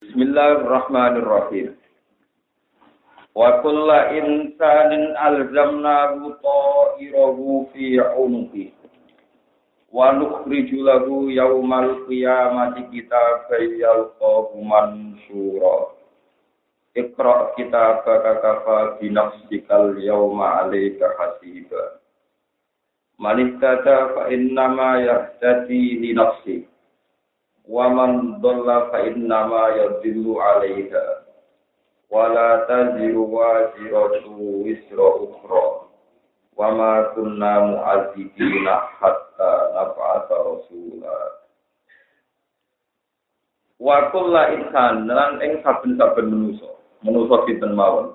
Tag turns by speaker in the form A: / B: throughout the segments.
A: Bismillahirrahmanirrahim. Wa kulla insanin alzamnahu ta'irahu fi 'unuqi. Wa nukhriju lahu yaumal qiyamati kitaban yalqahu mansura. Iqra kitabaka kafa bi nafsikal yawma 'alaika hasiba. Man ihtada fa innama yahtadi li nafsihi wa man dhalla fa inna ma yadhillu 'alaiha wa la taziru waziratu wisra ukhra. Wa ma kunna mu'adzibina hatta nab'atha rasula. Wa kullu insan lan ing saben-saben manusa. Manusa sinten mawon?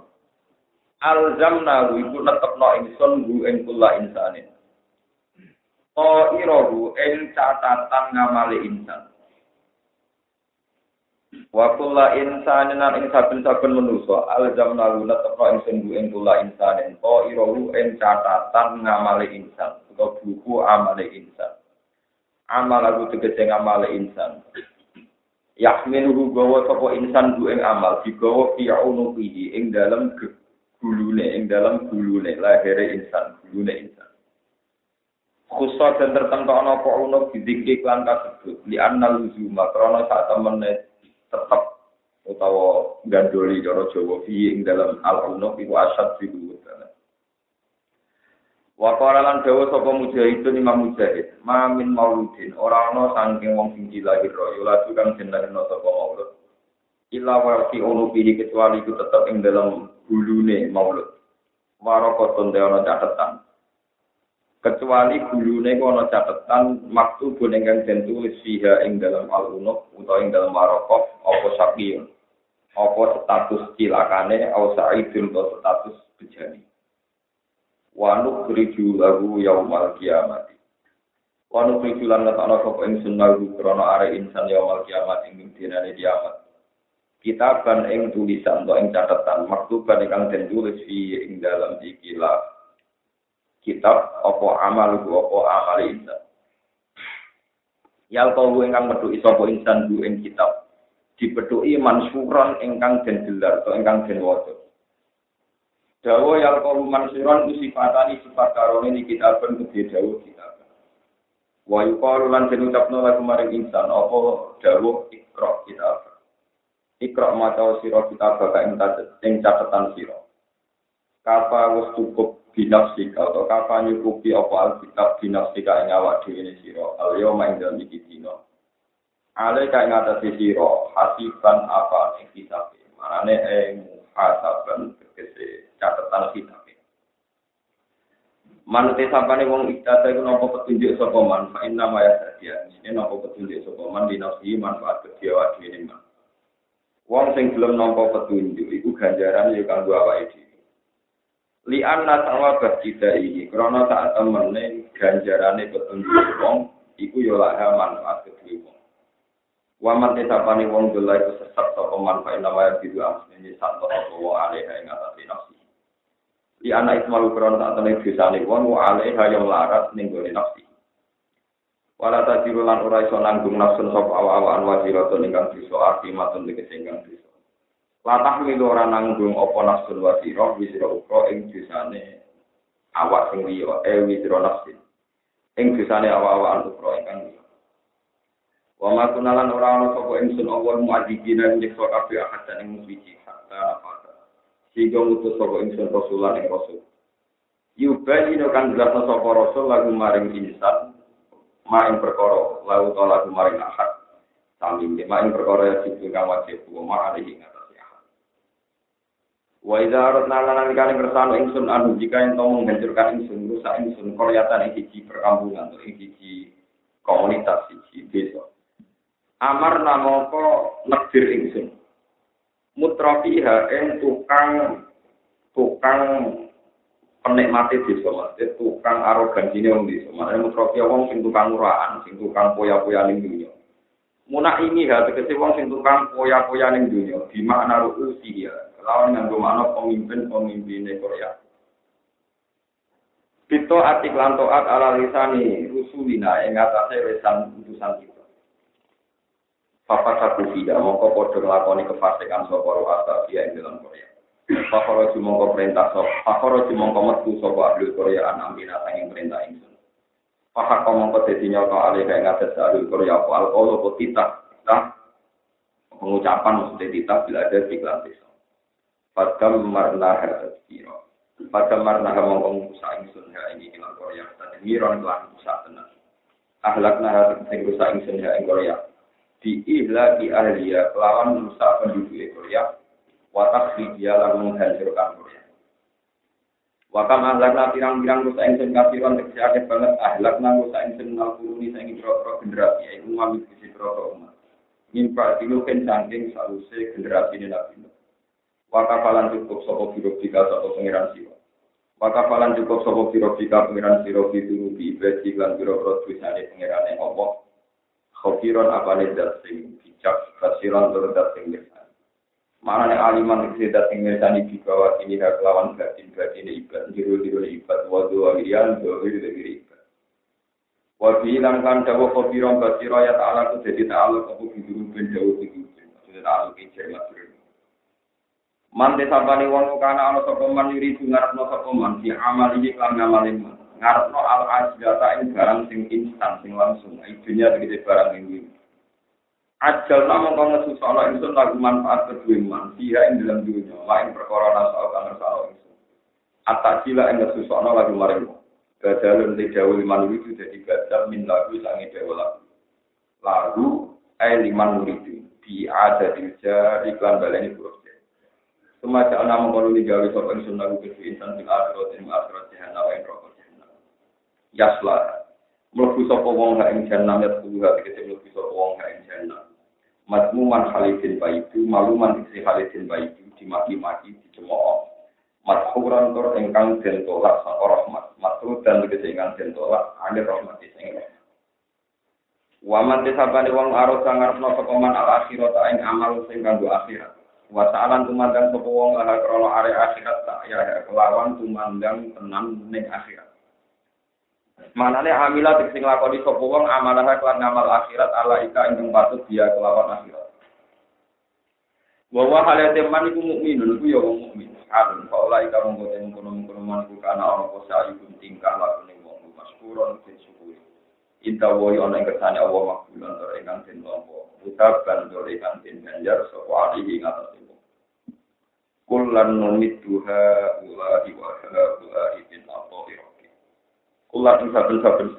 A: Alzamna iku netepno ingsun gu ing kullu insanin. Oh, irohu ing catatan ngamali insan. Wa kulla insanin lan ing saben-saben manusa alzamna guna tepno ing sunggu ing kulla insanin to irawu ing catatan ngamale insan utawa buku amale insan. Amal aku tegese ngamale insan. Yahmiluhu gawa sapa insan bu ing amal digawa fi unuqihi ing dalem gulune ing dalem gulune lahire insan gulune insan. Khusus dan tertentu apa unuk didikik lan kasebut li anna luzuma krana sak temene tetap utawa gandoli cara Jawa fi ing dalam al-unuf iku asad fi qala lan dawa sapa mujahidun Imam Mujahid, ma min mauludin ora ana saking wong sing dilahir yo lagu kang jenenge sapa maulud. Illa wa fi unubihi kecuali iku tetep ing dalam bulune maulud. Warokotun de ana catatan. Kecuali gulune kono catetan maktu bone kang den tulis fiha ing dalam al-unuf utawa ing dalam marokov apa sakiyun apa status cilakane? Au sa'idun atau status bejani? Wa nukhriju lahu yaumal kiamati. Wa nukhriju lan natana sapa ing sunnahu krana are insan yaumal kiamat ing dinane kiamat. Kitaban ing tulisan atau ing catatan maktuban kang den tulis fi ing dalam ikilah kitab apa amal apa amal insan. Yal kau ingkang metuki sapa insan bu ing kitab dipetuki mansuran ingkang den gelar atau ingkang den waca. Dawa yal kau mansuran ku sifatani sifat karone ni kitab ben gede dawa kitab. Wa yuqalu lan den ucapno lagu maring insan apa dawa ikra kitab. Ikra maca sira kitab ing ing catatan sira. Kapa wis cukup binafsika atau kapan nyukupi apa alkitab binafsika ing awak dhewe ne sira. Al yauma ing dalem iki dina. Ale ka ing atase sira hasiban apa ing kitab marane ing hasaban tegese catatan kitab Manute sampane wong iktata iku napa petunjuk sapa man? Fa inna ma yasadia ini napa petunjuk sapa man? Dinafsi manfaat kedhe awak dhewe man. Wong sing gelem nampa petunjuk iku ganjaran ya kanggo awake dhewe li anna sawabah kita ini karena saat temene ganjarane petunjuk wong iku yo laha manfaat kedue wong. Waman tetapane wong dola iku sesat sapa manfaat nama bidu amsene santo apa wa alaiha ing atase nafsi. Li anna ismalu karena saat temene dosane wong wa alaiha yang larat ning gone nafsi. Wala tadiru lan ora iso nanggung nafsun sapa awa-awaan wajiratun ingkang dosa akimatun tegese ingkang dosa Latah milu ora nanggung apa nafsul wasiro wisira ukra ing dosane awak sing liya eh wisira nafsi ing dosane awak-awakan ukra ingkang liya. Wa ma kunalan ora ana sapa ingsun awal muadzibina nyiksa kabeh ahad dan ing suci hatta nafata sehingga ngutus sapa ingsun rasulan ing rasul. Yubayinu kan jelasna sapa rasul lagu maring insan ma ing perkara lalu to lagu maring ahad. Sami ma ing perkara ya sing kang wajib wa ma alihi Wa idza aradna lan kali ngersano ingsun anu jika ento menghancurkan ingsun rusak ingsun koryatan ing siji perkampungan ing siji komunitas siji desa. Amar namoko negdir ingsun. Mutrafiha ing tukang tukang penikmati desa mas, tukang arogansine wong desa. Makane mutrafi wong sing tukang murahan, sing tukang poya-poya ning dunya. Munak ini ha tegese wong sing tukang poya-poya ning dunya, di makna. Lawan nganggo makna pemimpin-pemimpin Korea. Pito atik lantoat ala lisani rusulina ing atase wesan utusan kita. Papa saku tidak mongko podo ngelakoni kefasikan soporo asal dia yang dalam Korea. Fakoro mongko perintah sop, fakoro mongko metu sopo ahli Korea an amina sanging perintah ingsun. Fakak mongko dadi nyoto alih kayak ngates ahli Korea apa alkohol apa titah, pengucapan maksudnya titah bila ada di kelantis. Padam marna harta kiro. Padam marna mongko musa ingsun ya ini hilang Korea. Tadi miron kelan musa tenang. Ahlak nah sing rusak ingsun ya ing Korea diihla di ahliya kelawan merusak penduduk Korea watak dia lalu menghancurkan Korea Wakam ahlakna pirang-pirang rusak ingsun kafiron tegese akeh banget ahlakna rusak ingsun nal kuruni saing pira-pira generasi iku mami sisi pira umat. Mimpa diluken saking saluse generasi ini Nabi. Wakafalan cukup sapa biro bika sapa pangeran siwa. Wakafalan cukup sapa biro bika pangeran sira biturubi ibadi lan biro-biro tulisane pangerane Allah Khofiron apa nih dat sing bijak, khasiron tur dat mirsani. Mana nih aliman sing dat sing mirsani di bawah ini hak lawan batin batin ibad, diru ibad, wadu walian, dohir dari ibad. Wabi hilang kan dawa khofiron basiro ya ta'ala ku jadi ta'ala kamu bidu ben jauh bidu Maksudnya ta'ala kincir matur. Man desapani wong kana ana sapa man yuri ngarepno sapa man si amal iki lan ngamalin man. Ngarepno al ajata ing barang sing instan sing langsung. Idunya begitu barang ini. Ajal nama kau ngesusah itu lagu manfaat kedua man dia ing dalam dunia lain perkara nasa kang ngersalo itu atak sila ing ngesusah lagu maremu gadalun di jauh liman itu jadi gadal min lagu sangi dewa lagu. Lagu ay liman muridu di ada di iklan baleni buruk Semacam nama kalau digawe sopan sunnah gue insan bil akhirat ing akhirat jahanam ing rokok yasla mlebu sapa wong ha ing jannah ya kudu ha tegese mlebu sapa wong ha ing jannah matmuman halidin baitu maluman isi halidin baitu dimaki-maki dicemooh. Mathuran tur ingkang den tolak saka rahmat. Matru dan tegese ingkang den tolak ane rahmat sing Waman desabane wong arus sangarepno sapa man al akhirat ing amal sing kanggo akhirat. Wa sa'alan tumandang sapa wong lahar krana are akhirat tak ya kelawan tumandang tenan ning akhirat. Manane amila sing lakoni sapa wong amalah kelan ngamal akhirat ala ika ingkang patut dia kelawan akhirat. Wa wa halate man iku mukminun iku ya wong mukmin. Alun faula ika mung kote mung man ku kana ana apa sayun tingkah lakune wong maskuron den syukuri. Inta yo ana kersane Allah makbulan tur ingkang den lampa. Utab ban tur ingkang den ganjar sapa alihi ngatas Kullan numit duha ulahi wa ulahi bin Kulat ing saben-saben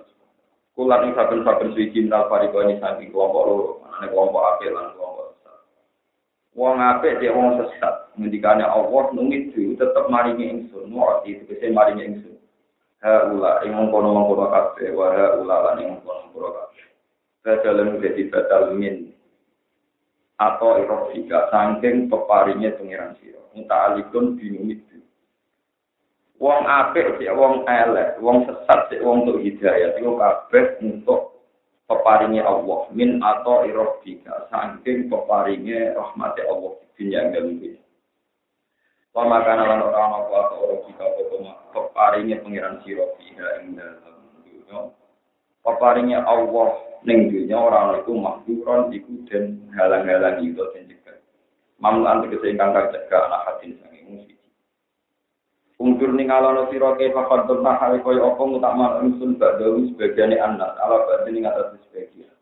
A: kulat ing saben-saben suci minal fariko ini saking kelompok loro, mana kelompok apik lan kelompok sesat. Wong apik dia wong sesat, ngendikane Allah nungit itu tetep maringi ingsun, muati tegese maringi ingsun. Ha ula ing mengkono-mengkono kabeh, wa ula lan ing mengkono-mengkono kabeh. Badalan jadi badal min atau irofika sangking peparingnya pengiran siro. Muta alikun binumit Wong apik sik wong elek, wong sesat sik wong untuk hidayah iku kabeh untuk peparinge Allah. Min atau irobika saking peparinge rahmati Allah. Dunia yang dalam Wa makana lan ora ana apa atau irobika apa peparinge pangeran sira ing dalam dunya. Peparinge Allah ning dunya ora ana iku makduron iku den halang-halang itu den cegah. Mamlan tegese ingkang kacegah anak hadin sange musik. Ungkur ning alono sira ke fakad tentang hal koyo apa mutakmal ingsun ba'dawi sebagiane anas ala badhe ning atas sebagian.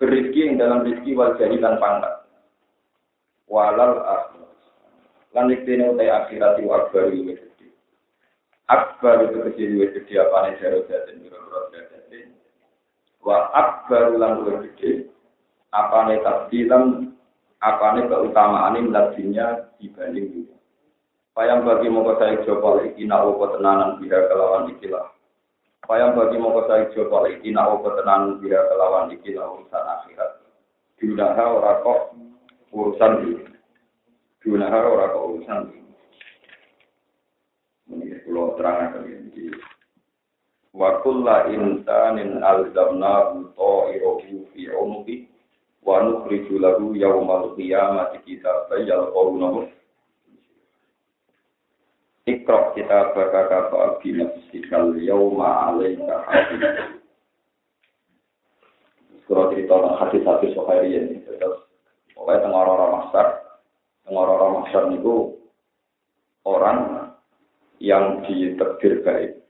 A: Berizki yang dalam rizki wal jadi dan pangkat. Walal akhir. Lan iktene utai akhirat wa akbar luwe gede. Akbar itu kecil luwe gede jaro jatin biro-biro. Wa akbar lan luwe gede. Apa nih tasdilan apa nih keutamaan ini dibanding dunia. Payang bagi moko saya coba nak opo tenanan biha kelawan ikilah. Payang bagi moko saya coba nak opo tenanan biha kelawan ikilah urusan akhirat. Dunaha ora kok urusan ini. Dunaha ora kok urusan ini. Ini pulau terang akan ini. Wa kulla insanin alzamna ta'iruhu fi unuki wa nukhriju lahu yawmal qiyamati kitaban yalqawnahu Ikro kita berkata bahwa nafsikal yauma alaika hadis. Kalau cerita tentang hadis-hadis Sohairi ini, terus pokoknya tengah orang-orang masyar, tengah orang-orang masyar itu orang yang ditekdir baik.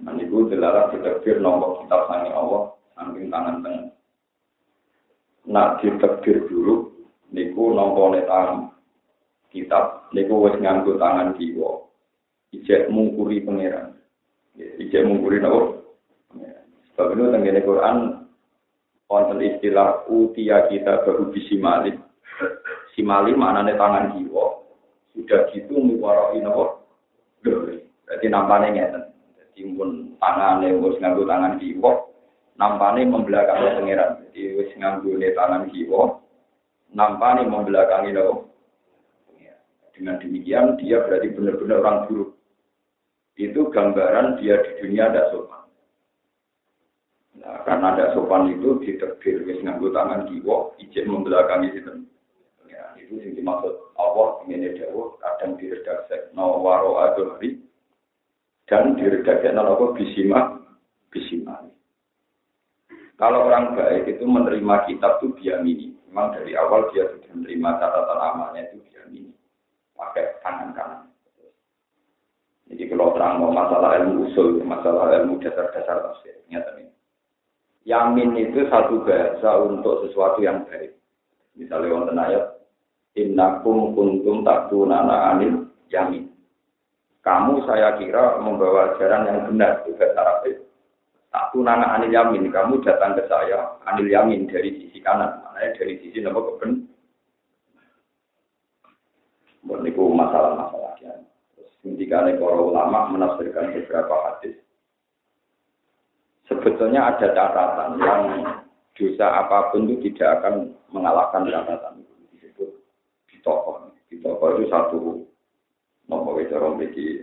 A: Nah, itu dilarang ditekdir nomor kitab sangi Allah, samping tangan tengah. Nak ditekdir dulu, niku nomor tangan kitab, niku wis nganggo tangan kiwa. Ijek mungkuri pangeran. Ijek mungkuri nopo? Sebab itu tenggene Quran wonten istilah utia kita baru bisimali. Simali maknanya tangan jiwa. Sudah gitu muwaroi nopo. Jadi nampaknya ngeten. Pun tangan wis nganggo tangan jiwa. Nampaknya membelakangi pangeran. Jadi wis nganggo tangan jiwa. Nampaknya membelakangi nopo. Dengan demikian dia berarti benar-benar orang buruk. Itu gambaran dia di dunia ada sopan. Nah, karena ada sopan itu diterbir wis nganggo tangan kiwa, ijek membelakangi itu. Itu yang dimaksud Allah ini dawuh kadang diredaksi no waro adori dan diredaksi no apa bisima bisima. Kalau orang baik itu menerima kitab itu biamini. Memang dari awal dia sudah menerima catatan amalnya itu biamini. Pakai tangan kanan. Jadi kalau terang mau masalah ilmu usul, masalah ilmu dasar-dasar tafsir, nyata ini Yamin itu satu bahasa untuk sesuatu yang baik. Misalnya wonten ayat innakum kuntum taktunana anil yamin. Kamu saya kira membawa ajaran yang benar bahasa Arab itu. Taktunana anil yamin, kamu datang ke saya anil yamin dari sisi kanan, maknanya dari sisi nama keben. Ini masalah-masalah ya. Terus ketika para ulama menafsirkan beberapa hadis sebetulnya ada catatan yang dosa apa pun itu tidak akan mengalahkan catatan itu disebut di toko di toko itu satu nomor itu orang peti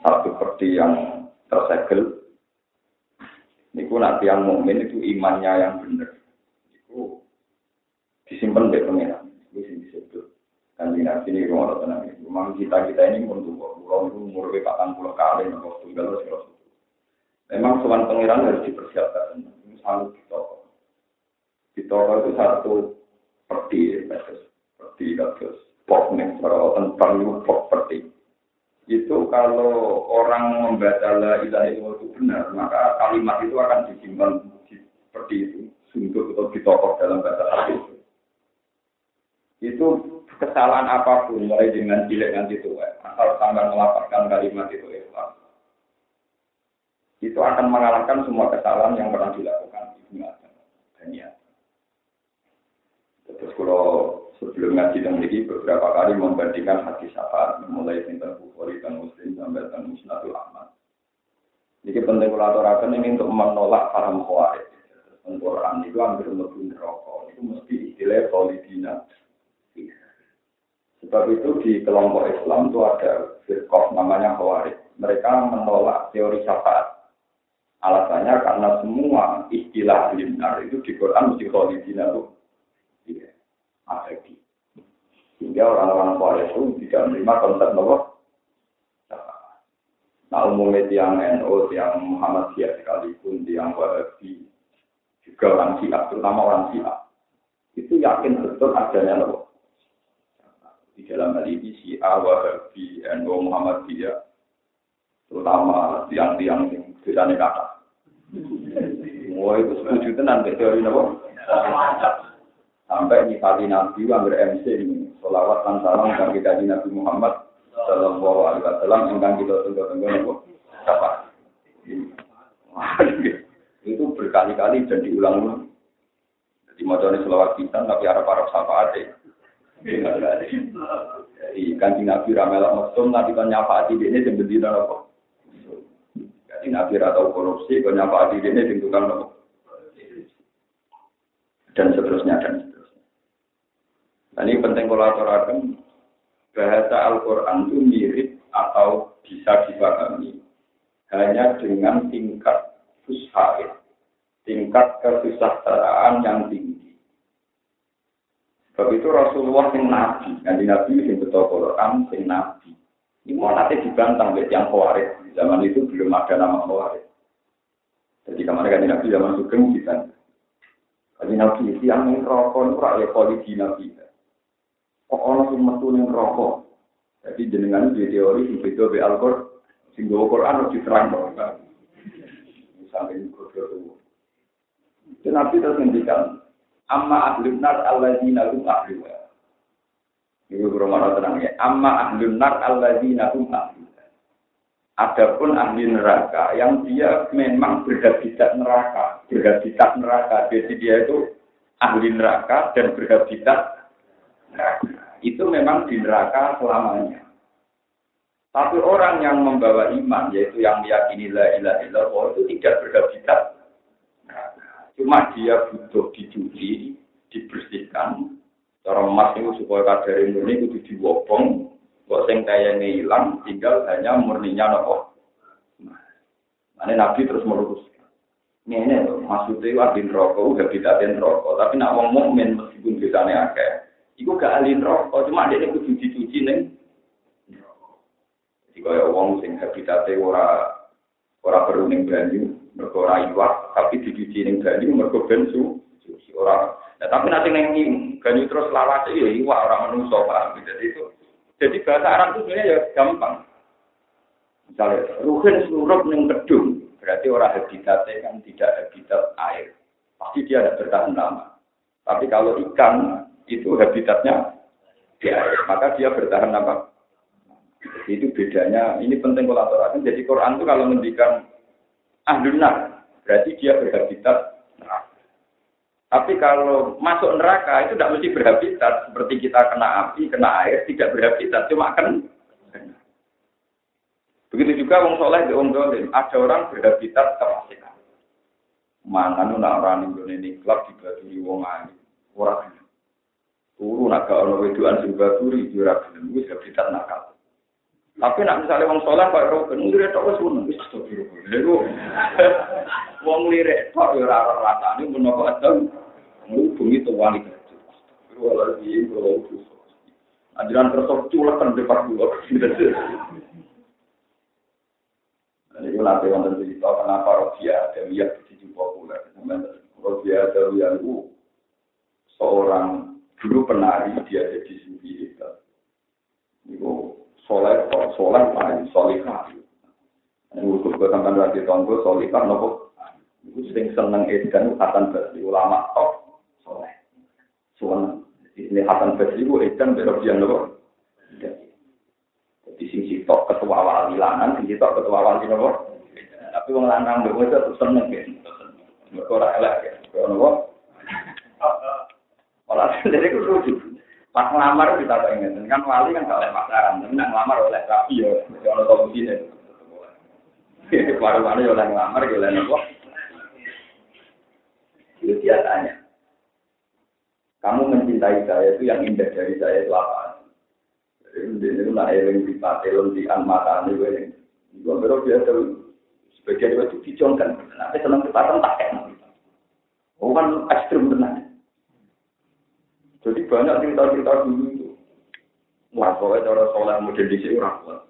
A: satu peti yang tersegel Niku nanti yang mukmin itu imannya yang benar. Itu disimpan di pengiran. Itu sih disebut. Dan di nabi ini rumah tenang. Memang kita kita ini untuk pulau itu umur patang puluh kali, nopo tunggal terus Memang soal pangeran harus dipersiapkan. Misalnya di toko. Di toko itu satu seperti seperti kasus pop nih, kalau tentang pop seperti itu kalau orang membaca la ilaha illallah itu benar, maka kalimat itu akan disimpan seperti itu, sungguh atau ditokok dalam bahasa Arab itu. Itu kesalahan apa pun, mulai dengan cilik nanti tua, asal sampai melapatkan kalimat itu ikhlas, itu akan mengalahkan semua kesalahan yang pernah dilakukan Ibnu Adam dan ya. Terus kalau sebelum ngaji dan ini beberapa kali membandingkan hadis syafaat mulai tentang Bukhari dan Muslim sampai tentang Musnadul Ahmad. Jadi penting kolaborasi ini untuk menolak para mukhawarij. Quran itu hampir lebih neraka. Itu mesti istilah solidina. Sebab itu di kelompok Islam itu ada firqah namanya khawarij. Mereka menolak teori syafaat. Alasannya karena semua istilah benar itu di Quran mesti kholidina itu iya, abadi. Sehingga orang-orang Quraisy itu tidak menerima konsep bahwa Nah umumnya tiang NU, tiang Muhammadiyah sekalipun, tiang Wahabi, juga orang Syiah, terutama orang Syiah, itu yakin betul adanya loh. Di dalam hal ini Syiah, Wahabi, NU, Muhammadiyah, terutama tiang-tiang yang biasanya kata. Wah itu setuju tenan teori nopo. Sampai nyifati Nabi anggar MC ini, solawat dan salam dan kita di Nabi Muhammad Sallallahu Alaihi Wasallam yang kita tunggu-tunggu nopo. Siapa? Itu berkali-kali dan diulang-ulang. Jadi mau selawat kita tapi arah-arah sapa ada. Jadi kanji Nabi Ramelak Mesum, Nabi kan nyapa hati ini yang berdiri nopo. Jadi Nabi atau korupsi, kau nyapa di ini tukang nopo. Dan seterusnya dan seterusnya. Nah, ini penting kolaborasi. Bahasa Al-Quran itu mirip atau bisa dipahami hanya dengan tingkat fushaid, tingkat kesejahteraan yang tinggi. Sebab itu Rasulullah yang nabi, nanti nabi yang betul Quran, yang nabi. Ini mau nanti dibantang oleh yang khawarij. Zaman itu belum ada nama khawarij. Jadi kemarin kan Nabi zaman Sugeng bisa. Tapi nabi yang yang rokok itu rakyat polisi nabi. Kok orang yang metu yang rokok? Jadi jenengan di teori sing beda be Al-Qur'an, sing go Quran harus dong. Misalnya ini kodoh itu. Nabi terus ngendikan, amma ahlun nar alladzina hum ahluha. Ibu berumah tenang ya. Amma ahlun nar alladzina hum. Adapun ahli neraka yang dia memang berhabitat neraka, berhabitat neraka. Jadi dia itu ahli neraka dan berhabitat neraka itu memang di neraka selamanya. Tapi orang yang membawa iman, yaitu yang meyakini la ilaha illallah, itu tidak berhabitat. Cuma dia butuh dicuci, dibersihkan. Cara emas itu supaya kadar murni itu diwobong, kok sing kayaknya hilang, tinggal hanya murninya nopo. Nah, Nabi terus meluruskan. Ini loh, maksudnya itu adin rokok, habitatin rokok. Tapi nak wong mukmin meskipun bisanya akeh, Iku gak ahli rokok, cuma dia kudu dicuci neng. Jadi kaya wong sing habitate ora ora perlu ning banyu, mergo ora iwak, tapi dicuci ning banyu mergo ben su suci ora. Nah, tapi nanti neng banyu terus lawas ya iwak ora menungso paham. Jadi itu jadi bahasa Arab itu sebenarnya ya gampang. Misalnya, ruhin surup neng gedung, berarti orang habitatnya kan tidak habitat air. Pasti dia ada bertahan lama. Tapi kalau ikan itu habitatnya di air, maka dia bertahan apa? Itu bedanya, ini penting kolaborasi. Jadi Quran itu kalau mendikan ahlunar, berarti dia berhabitat. Tapi kalau masuk neraka itu tidak mesti berhabitat, seperti kita kena api, kena air, tidak berhabitat, cuma kan. Begitu juga wong soleh di wong ada orang berhabitat kefasikan. Mangan orang Indonesia klub dibagi wong ayu, orang Turu nak gak ono wedoan sing baturi ora gelem wis habitat nakal. Tapi nak misalnya wong saleh kok ora ben lirik tok wis ngono wis to biru. Lha wong lirik tok ora ora rasane menapa adem. Ngubungi wali kerja. Wala di kalau itu. Ajaran tersok culek di depan dua. Ini nanti wonten cerita kenapa Rodia Dawiyah begitu populer. Rodia Dawiyah itu seorang Dulu penari dia jadi sufi itu. Itu soleh, soleh paling solihah. Ini usul gue sampai lagi tonggo solihah nopo. Itu sering seneng edan Hasan Basri ulama top soleh. Soalnya ini Hasan Basri itu edan berlebihan nopo. Jadi sing sitok ketua wali lanang, sing sitok ketua wali nopo. Tapi wong lanang dhewe itu seneng kan. Mereka ora elek ya. Nopo? Malah sendiri itu lucu. Pas ngelamar kita pengen, kan wali kan gak oleh pacaran, tapi nak ngelamar oleh rapi ya, kalau tahu begini. Baru-baru ya oleh ngelamar, ya oleh nopo. Itu dia tanya. Kamu mencintai saya itu yang indah dari saya itu apa? Jadi ini nak eling di patelon di anmata ini gue Gue baru biasa sebagian itu dicongkan. Tapi senang kita tak kayak Oh kan ekstrim benar. Jadi banyak cerita-cerita dulu itu. Wah, pokoknya cara soleh model di sini orang.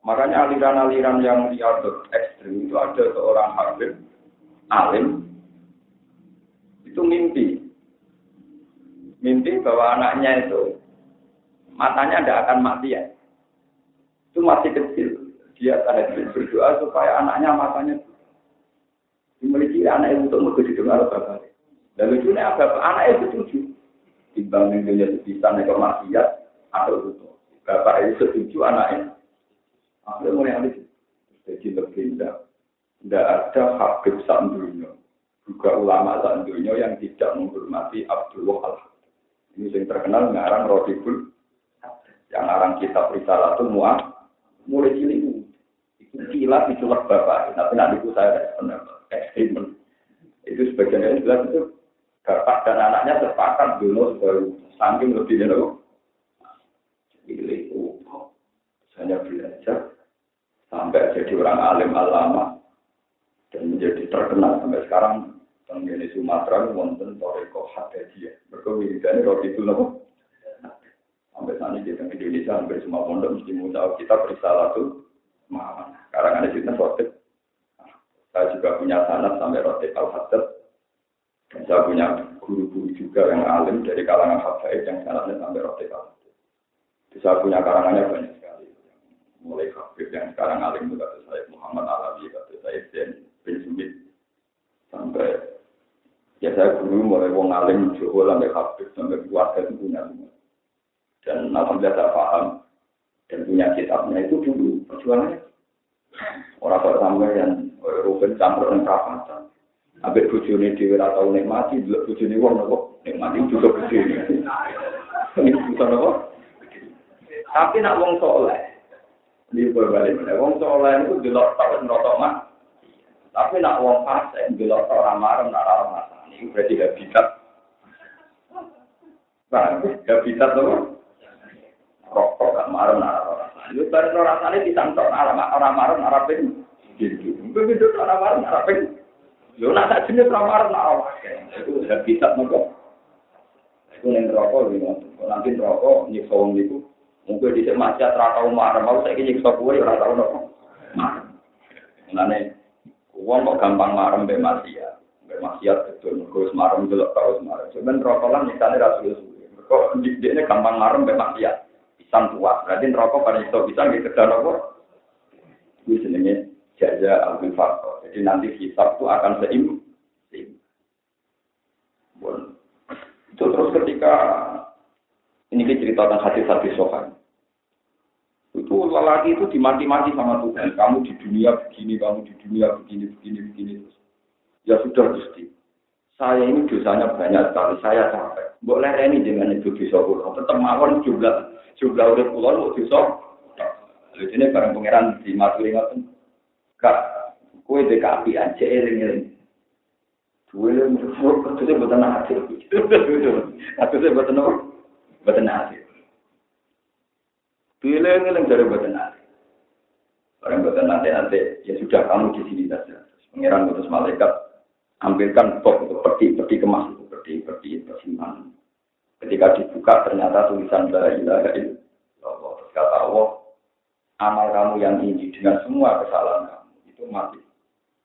A: Makanya aliran-aliran yang liar ekstrim itu ada seorang hakim, alim, itu mimpi. Mimpi bahwa anaknya itu matanya tidak akan mati ya. Itu masih kecil. Dia tahajud berdoa supaya anaknya matanya dimiliki anak itu untuk menjadi bapak. Dan lucunya apa? Anak itu setuju. Dibanding dia sebisa nekor maksiat atau itu. Bapak itu setuju anaknya. Akhirnya mulai alih. Jadi berbeda. Tidak ada habib sandunya. Juga ulama sandunya yang tidak menghormati Abdullah al Ini yang terkenal ngarang Rodibul. Yang ngarang kitab Risalatul Mu'ah. Mulai cilik. Kilat diculak bapak. Tapi nanti saya benar. Ekstrim. Itu sebagian yang jelas itu bapak dan anaknya terpakat dulu baru saking lebih dulu. Pilih oh, hanya belajar sampai jadi orang alim alama dan menjadi terkenal sampai sekarang di Sumatera wonten toreko hadajiyah. Mereka wiridannya roti itu nopo. Sampai saat ini Indonesia hampir semua pondok mesti tahu kita perisalah tuh mana. Sekarang ada cerita roti. Saya juga punya sanat sampai roti al-hadad Dan saya punya guru-guru juga yang alim dari kalangan hafaid yang sangatnya sampai rote Saya punya karangannya banyak sekali. Mulai Habib yang sekarang alim itu kata saya Muhammad Alawi, kata saya Den bin Sumit. Sampai ya saya guru mulai wong alim Jawa sampai Habib sampai keluarga itu punya semua. Dan alhamdulillah saya paham dan punya kitabnya itu dulu perjuangannya. Orang kok sampai yang Ruben campur dengan perapatan. Abis bujuni di ora tau nikmati, dulu bujuni wong nopo nikmati juga. Ini bisa nopo. Tapi nak wong soleh, di berbalik wong soleh itu delok tau nerotok mah. Tapi nak wong fase delok tau ramarem nak ramah. Ini berarti habitat. Nah, habitat nopo. Rokok gak marem nak ramah. Itu bareng rasanya disantok orang marem arah ping. Gitu. Begitu orang marem arah ping. Yo nak tak jenis ramar nak awak. Itu udah bisa nopo. Itu neng rokok gitu. Nanti rokok nyiksa wong itu. Mungkin di maksiat ra tau marah, mau saya nyiksa kowe ora tau nopo. Ngene wong kok gampang marah mbek maksiat. Mbek maksiat betul marah delok tau wis marah. Cuman rokok lan nyikane ra suwe-suwe. Mergo ndikne gampang marah mbek maksiat. Pisang tua. Berarti rokok pada nyiksa bisa gitu kedah nopo. Kuwi jenenge jaza al Jadi nanti hisab itu akan seim. Bon. Itu terus ketika ini kita cerita tentang hati-hati sohan. Itu lelaki itu dimati-mati sama Tuhan. Kamu di dunia begini, kamu di dunia begini, begini, begini. Ya sudah Gusti. Saya ini dosanya banyak sekali. Saya capek. Boleh ini dengan itu dosa pulau. Tetap mawon jumlah jumlah udah pulau dosa. Lalu ini barang pangeran di maturi. Kak, kue dek api aja eling-eling. Dua eling, katanya buatan hati. Katanya buatan apa? Buatan hati. Dua eling-eling dari buatan hati. Orang buatan nanti-nanti, ya sudah kamu di sini saja. Pengiran putus malaikat, ambilkan top itu peti-peti kemas itu, peti-peti persimpangan. Ketika dibuka ternyata tulisan la ilaha illallah. Kata Allah, amal kamu yang ini dengan semua kesalahan kamu itu mati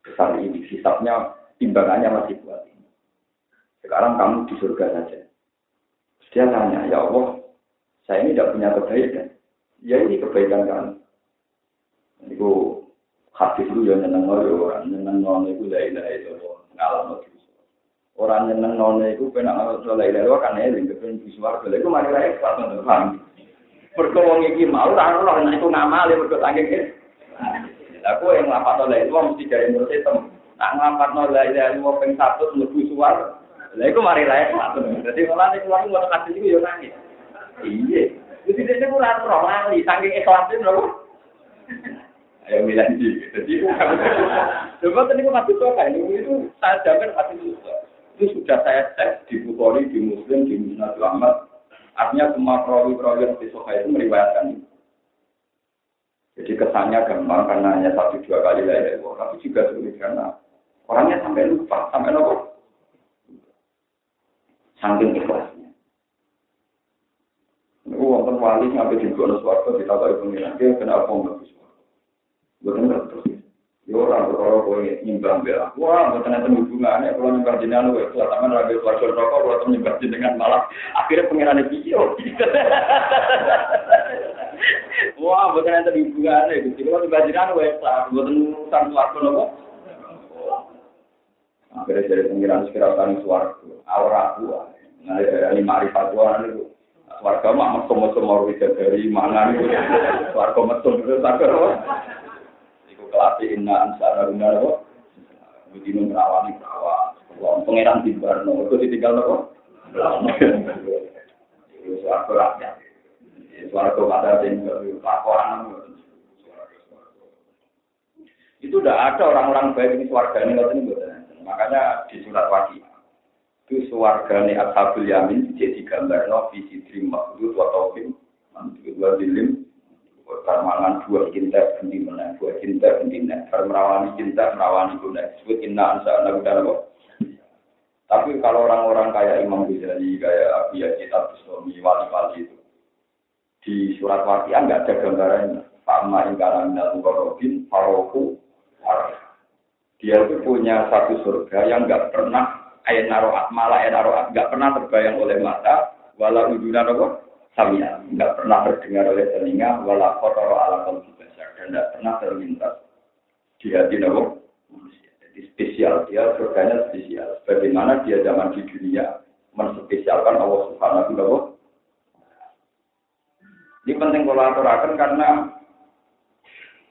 A: besar ini. Hisapnya, timbangannya masih kuat ini. Sekarang kamu di surga saja. dia tanya, ya Allah, saya ini tidak punya kebaikan. Ya ini kebaikan kamu. Itu hadis itu yang nyeneng orang, nyeneng nol itu la ilaha illallah, ngalam itu. Orang nyeneng nol itu pernah ngalam la ilaha illallah kan eling kepen di swarga. Itu mari ra ikhlas paham. Mergo wong iki mau ora ora itu ngamali mergo saking Aku yang ngelapat oleh itu mesti dari menurut itu. Nak ngelapat oleh itu mau peng satu lebih suar. Lah itu mari lah satu. Jadi malah nih keluar mau kasih itu ya nangis. Iya. Jadi dia kurang roh lali saking ikhlasin loh. Ayo bilang sih. Jadi coba tadi aku kasih tahu kan itu saya jamin kasih itu. Itu sudah saya cek di Bukhari, di Muslim, di Musnad Ahmad. Artinya semua perawi-perawi yang di itu meriwayatkan itu. Jadi kesannya gampang karena hanya satu dua kali lah ya, tapi juga sulit karena orangnya sampai lupa, sampai lupa. Saking ikhlasnya. Ini wonten wali sampai di Gono Suwarto kita tahu pengiran dia kenapa mau lebih. Bukan terus. Ya orang berkoro kowe nyimbang bela. Wah, bukan ada hubungannya kalau nyembah jenengan kowe itu sama raga suwarto rokok kalau nyembah jenengan malah akhirnya pengiran video. Wah, bukan ada hubungannya. Jadi kalau dibajikan, wes lah. Bukan urusan suarga nopo. Akhirnya dari pengiran sekira tani suarga. Aura aku. Nah, dari marifat Tuhan itu. Suarga mah mesum-mesum mau dari mana nih? Suarga mesum apa? Iku kelatih inna ansara runa nopo. Begini merawani perawan. Pengiran di Barno. Itu ditinggal. Itu suarga rakyat. Suara pada sing laporan. Itu udah ada orang-orang baik ini suarga ini ini Makanya di surat wajib itu suarga ini ashabul yamin jadi gambar no visi dream maksud wa taufim dua dilim permangan dua cinta bunyi mana dua cinta bunyi mana permerawani cinta merawani guna disebut inna ansa anak tapi kalau orang-orang kayak Imam Ghazali kayak Abi Yazid Abdus wali-wali itu di surat wakian nggak ada gambarannya. Sama ingkara minal mukarrabin faroku Dia itu punya satu surga yang nggak pernah ayat naroat malah ayat naroat nggak pernah terbayang oleh mata wala uduna apa samia nggak pernah terdengar oleh telinga wala kotor ala qalbi dan tidak pernah terlintas di hati manusia. Jadi spesial dia surganya spesial. Bagaimana dia zaman di dunia menspesialkan Allah Subhanahu wa ini penting kolaborasi karena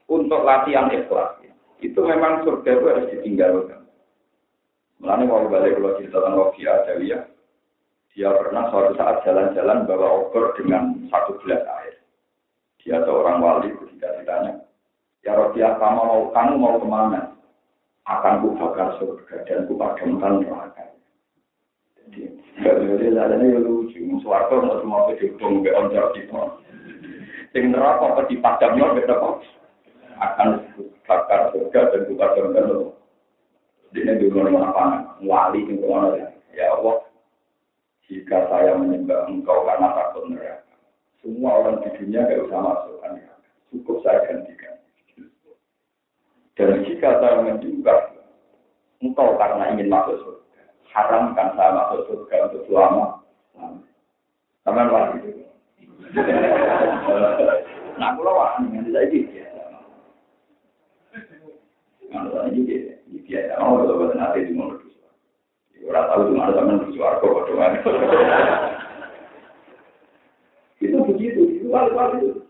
A: untuk latihan ikhlas. Itu memang surga itu harus ditinggalkan. Mulanya mau balik kalau cerita tentang Rofi Adawiyah, dia pernah suatu saat jalan-jalan bawa obor dengan satu gelas air. Dia atau orang wali ketika ditanya, ya Rofi kamu mau kamu mau ke mana? Akan ku bakar surga dan ku padamkan neraka. Jadi, jadi jalannya ya lucu. Suwarto mau semua kedukung be oncar kita. Neraka apa dipadamnya beda kok. Akan bakar surga dan ku padamkan neraka. Ini dulu apa? Wali itu mana ya Allah. Jika saya menyembah engkau karena takut neraka, semua orang di dunia gak usah masuk neraka. Cukup saya gantikan. Dan jika saya menyembah engkau karena ingin masuk surga, haramkan saya masuk surga untuk selama. Taman wali itu. Nah, kalau wani, saya gitu. Kalau saya gitu biasa mau kalau buat nanti di mana orang tahu cuma ada teman di suarco itu begitu itu wali-wali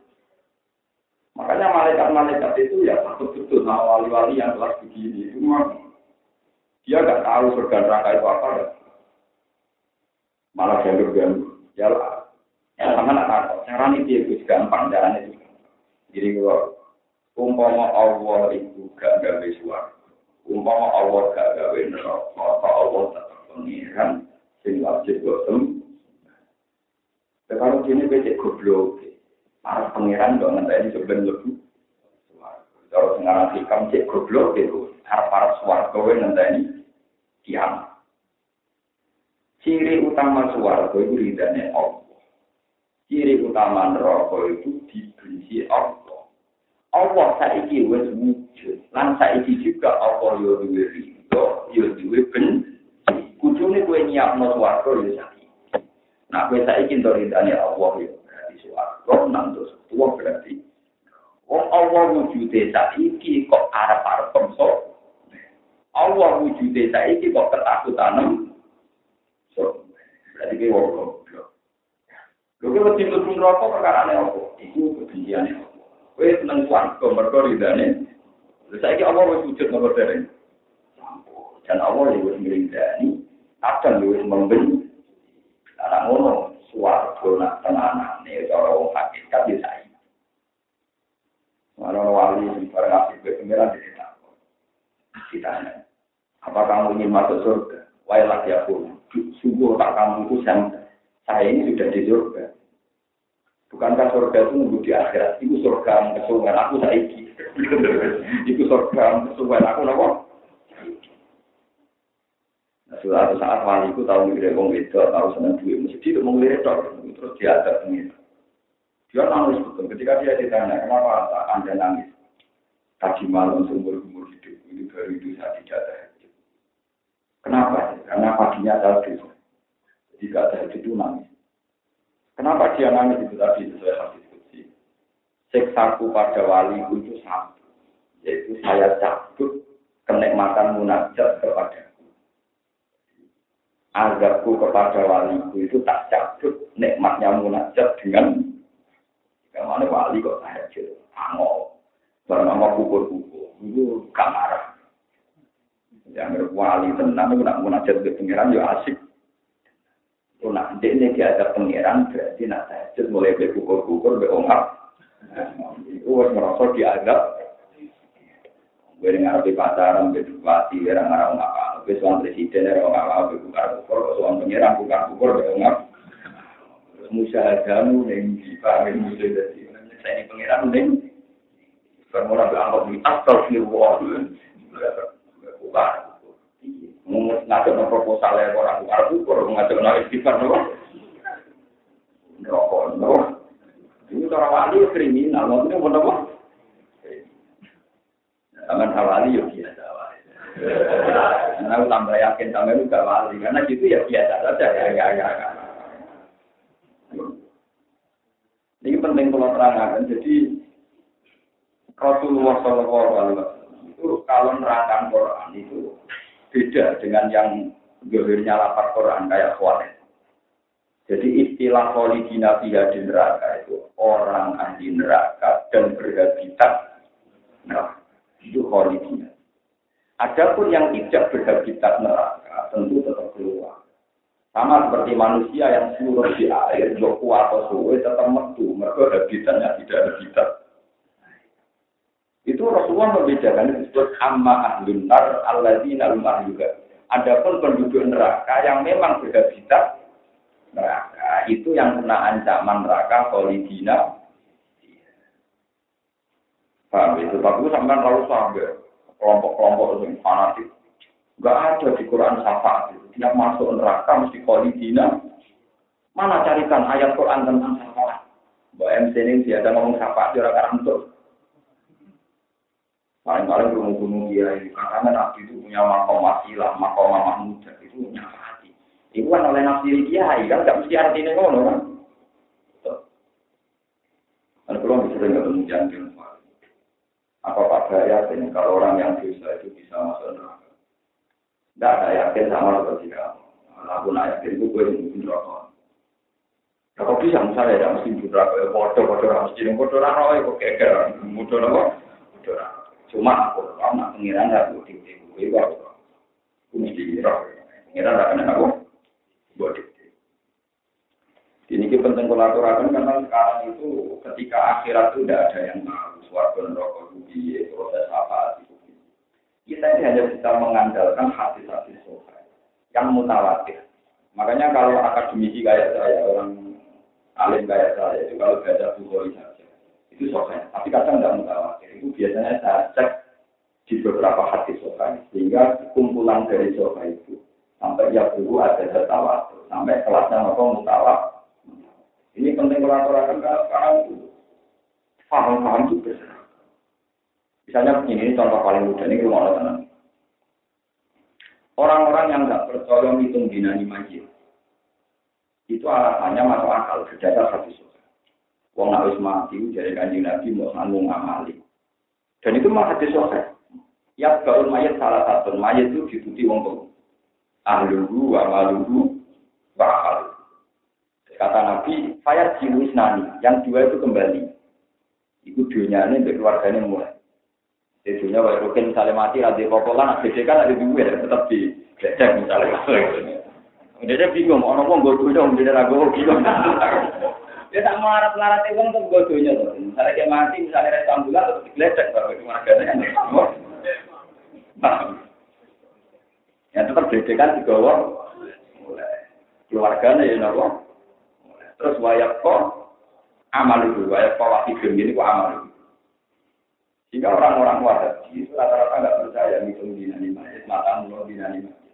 A: makanya malaikat-malaikat itu ya takut betul sama wali-wali yang telah begini memang dia nggak tahu surga neraka itu apa ya. Malah jalur-jalur ya lah ya sama nak tahu cara ini dia itu gampang jalan itu jadi kalau umpama Allah itu gak gawe suara umpama Allah gak gawe neraka Allah pengiran sing wajib botem kalau kini becek goblok. Para pangeran dong nanti sebenarnya lebih kalau sekarang hikam cek goblok itu harap para suwargo nanti kiamat. Ciri utama suwargo itu ridhanya Allah. Ciri utama neraka itu dibenci Allah. Allah saiki wis wujud. Lan saiki juga apa yo duwe Kowe nyiapno swarga yo saiki. Nah, kowe saiki ento ridane Allah yo berarti swarga nang dosa tuwa berarti. Wong Allah wujude saiki kok arep-arep pemso. Allah wujude saiki kok ketakutan. So, berarti kowe wong goblok. Lha kok mesti mlebu perkara apa? Iku kebenciane Allah. Kowe seneng swarga mergo ridane. Lha saiki Allah wujud nomor. Dan Allah wis ngridani, akan wis membenci. Ana ngono swarga nak tenanane cara wong hakikat ya saiki. Mana wali para ngasih ke pengiran di sana. Ditanya, apa kamu ingin masuk surga? Wailah ya pun, sungguh tak kamu itu saya ini sudah di surga. Bukankah surga itu nunggu di akhirat? Itu surga kesuwen aku saiki. itu surga kesuwen aku nopo. Suatu saat wali itu tahu ngelirik wong itu, tahu senang duit, mesti itu mau ngelirik terus dia ada pengir. Dia nangis betul. Ketika dia ditanya, kenapa anda nangis? Tadi malam seumur umur hidup ini baru itu saya tidak ada Kenapa? Karena paginya dosa. Jadi gak ada itu nangis. Kenapa dia nangis itu tadi sesuai hadis kutsi? Seksaku pada wali itu satu, yaitu saya cabut kenikmatan munajat kepadaku. Azabku kepada waliku itu tak cabut nikmatnya munajat dengan Ke mana wali kok tahajud, angol, bernama kukur-kukur, itu gak marah. Yang wali tenang, itu nak munajat ke pengiran, ya asik. Itu nak ini dia ada pengiran berarti nak tahajud mulai berkukur-kukur berongkap. Itu harus merasa diadab. Gue dengar di pacaran, berdukati, orang orang apa? Gue suami presiden, orang apa? Berkukur-kukur, suami pengiran, kukur-kukur berongkap. Musyahadamu yang dipahami musuh saya ini pengiran neng. Bermula berangkat di astagfirullah. Bukan ngajak proposal ya orang Arab kurang ngajak no istighfar no rokok no ini cara wali kriminal ini mau apa Taman hawali yo wae. Nah, tambah yakin sampai lu gak wali karena gitu ya biasa saja ya ya ya. ya. Ini penting kalau terangkan. Jadi Rasulullah Shallallahu Alaihi itu kalau nerangkan Quran itu beda dengan yang gehirnya lapar Quran kayak khawatir. Jadi istilah kholidina fiha di neraka itu orang ahli neraka dan berhabitat neraka. Itu kholidina. Adapun yang tidak berhabitat neraka tentu tetap keluar. Sama seperti manusia yang seluruh di air, joku atau suwe tetap metu, mereka habitatnya tidak habitat. Itu Rasulullah membedakan disebut amma ahlun nar alladzina juga. Adapun penduduk neraka yang memang berhabitat neraka itu yang kena ancaman neraka kolidina paham itu bagus sampai terlalu sampai kelompok-kelompok yang fanatik. Nggak ada di Quran syafaat itu. Masuk neraka mesti kolidina mana carikan ayat Quran tentang syafaat? Mbak MC ini dia ada ngomong syafaat di orang untuk paling-paling gunung-gunung dia ini. Karena Nabi itu punya makom wasilah, makom mahmud itu punya Iku kan oleh nafsi kiai kan? Gak mesti artinya ngono kan. Kan kalau bisa dengar kemudian apa Pak Gaya ini kalau orang yang dosa itu bisa masuk neraka? Tidak ada yakin sama seperti kamu. Aku nak yakin itu gue yang mungkin neraka. Ya bisa misalnya ya mesti neraka ya bodoh bodoh mesti yang bodoh rano ya keker bodoh apa? Bodoh Cuma aku kalau nak pengiran tinggi gue gue aku mesti neraka. Pengiran tak kena aku buat Ini kita penting kolaborasi karena sekarang itu ketika akhirat itu tidak ada yang tahu suatu neraka itu proses apa itu. Kita hanya bisa mengandalkan hati-hati sofa yang mutawatir. Makanya kalau akademisi kayak saya, orang alim kayak saya, itu kalau baca buku saja, itu sofa. Tapi kadang tidak mutawatir. Itu biasanya saya cek di beberapa hati sofa, sehingga kumpulan dari sofa itu sampai ya dulu ada tertawa sampai kelasnya apa mutawat. Ini penting kolaborasi karena sekarang itu paham-paham itu besar. Misalnya begini, ini contoh paling mudah ini rumah tenang. Orang-orang yang nggak percaya hitung dinani majid, itu alasannya masuk akal berdasar hadis Wong nak wis mati dari kanjeng Nabi mau sanggung ngamali. Dan itu mah hadis sahih. Ya gaul mayat salah satu mayat itu dituti wong tuh. Ahluhu wa maluhu bakal. Kata Nabi, saya jiwis nani, yang dua itu kembali. Itu dunia ini untuk keluarganya mulai. Di dunia, kalau misalnya mati, ada popolan, ada kan ada dua, tetap di bedek misalnya. Dia bingung, orang mau gue dong, dia ragu, bingung. Dia tak mau larat larat itu untuk godonya tuh. Misalnya dia mati, misalnya rest ambulan, terus digeledek, baru keluarganya. Ya tetap bedekan di bawah keluarganya ya nopo. Terus wayak kok amal itu, wayak kok wakil gini kok amal itu. Jika orang-orang wahabi rata-rata nggak percaya ngitung dinani majid, mata mulut dinani majid.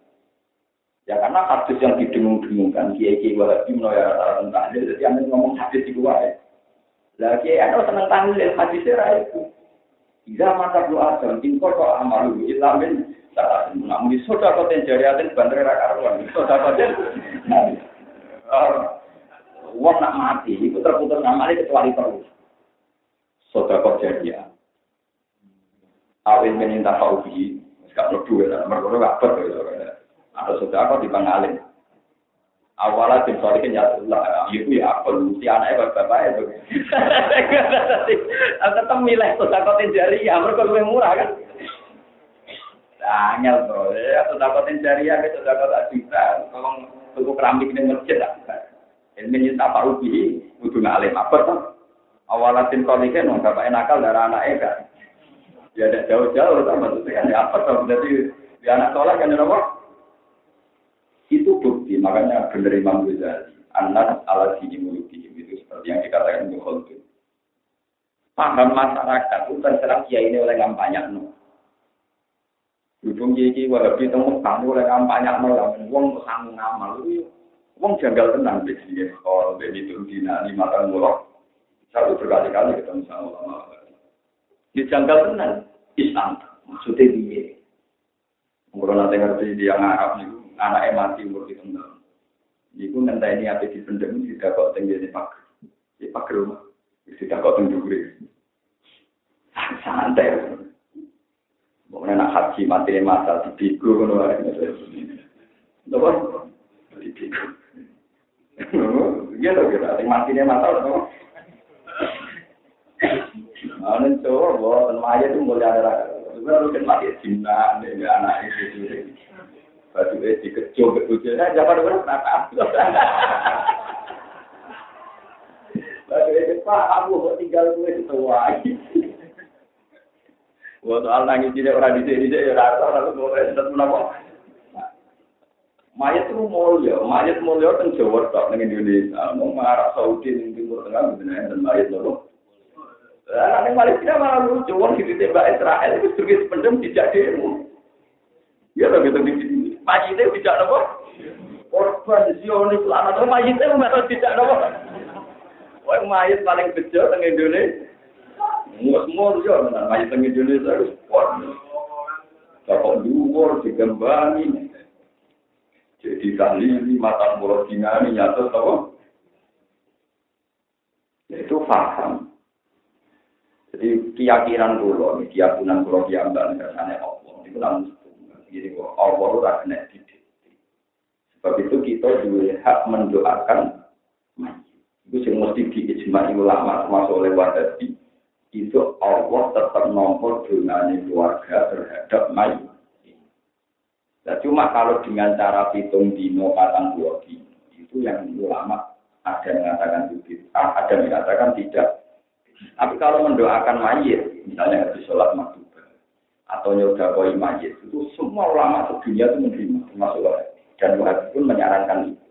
A: Ya karena hadis yang didengung-dengungkan, kiai kiai wahabi menolong rata-rata tahlil, jadi anda ngomong hadis itu wae. Lah kiai anda seneng tahlil, hadisnya itu. Jika mata doa dan tingkor kok amal itu, ilamin Namun di soda koten jariatin bandar karuan. Soda koten. Wong nak mati, itu terputus ngamali kecuali terus. Kot jariah. Awin meninta fauhi, gak perlu duit, mereka gak perlu. Ada soda kot di pangalin. Awalnya tim solikin ya Allah, itu ya apa si anaknya bapak itu. Tetap milih soda koten jariah, mereka lebih murah kan. Angel bro, ya sudah kotin jariah, sudah kota juta, tolong tuku keramik ini masjid lah. Ini nyita pak ubi, kudu ngalim apa tuh? Awalatin kolikan, nong bapak nakal darah anak eka. Ya ada jauh-jauh, tuh maksudnya kan apa tuh? Jadi di anak sholat kan apa? Itu bukti, makanya bener Imam Ghazali. Anak ala sini mulutihim itu seperti yang dikatakan Khaldun. Paham masyarakat itu terserah kiai ini oleh kampanye. No. Berhubung iki wahabi temu kamu oleh kampanye nol, wong sang ngamal itu, wong janggal tenang di sini. Kalau dari itu dina lima tahun mulok, satu berkali-kali ketemu sama ulama. Di janggal tenang, Islam maksudnya dia. Kalau nanti ngerti dia ngarap nih, anaknya mati umur di tengah. Iku ngenteni ape dipendem tidak kok tinggi di pak. Di pak rumah. Tidak kok tinggi Santai. Mungkin nak haji mati masa di biku ngono ae. Iya lho kira, sing mati masa lho. Ana coba, ten mayat itu mulai ada. Sebenarnya kan mati cinta, anak itu. Batu es dikejo ke bujurnya, jangan ada berapa. Batu es kok tinggal gue di soal nangis tidak orang di sini ya rasa orang tuh boleh tetap menapa. Mayat itu mulia, mayat mulia kan Jawa tak dengan Indonesia, mau marah Saudi di Timur Tengah benar dan mayat loh. Nah, yang Malaysia malah lucu, orang di tembak Israel itu sebagai pendem tidak demo. Ya, gitu gitu. Majite tidak nopo? Korban Zionis. Lama tuh majite umat tidak nopo? Wah mayit paling kecil teng Indonesia. Mus-mus yo nang mayit teng Indonesia harus kuat Bapak dhuwur digembangi jadi kali mata mulut dinami nyata tau itu paham jadi keyakinan dulu keyakinan dulu diambil kersane Allah itu langsung Jadi Allah ora kena didik. Sebab itu kita juga hak mendoakan. Itu yang mesti diijmai ulama termasuk oleh wadati. Itu Allah tetap nomor dengan keluarga terhadap mayit. Nah, cuma kalau dengan cara hitung dino patang dua itu yang ulama ada yang mengatakan itu, ada yang mengatakan tidak. Tapi kalau mendoakan mayit, misalnya habis sholat maghrib, atau nyoba koi majid itu semua ulama sedunia itu menerima termasuk dan wahabi pun menyarankan itu.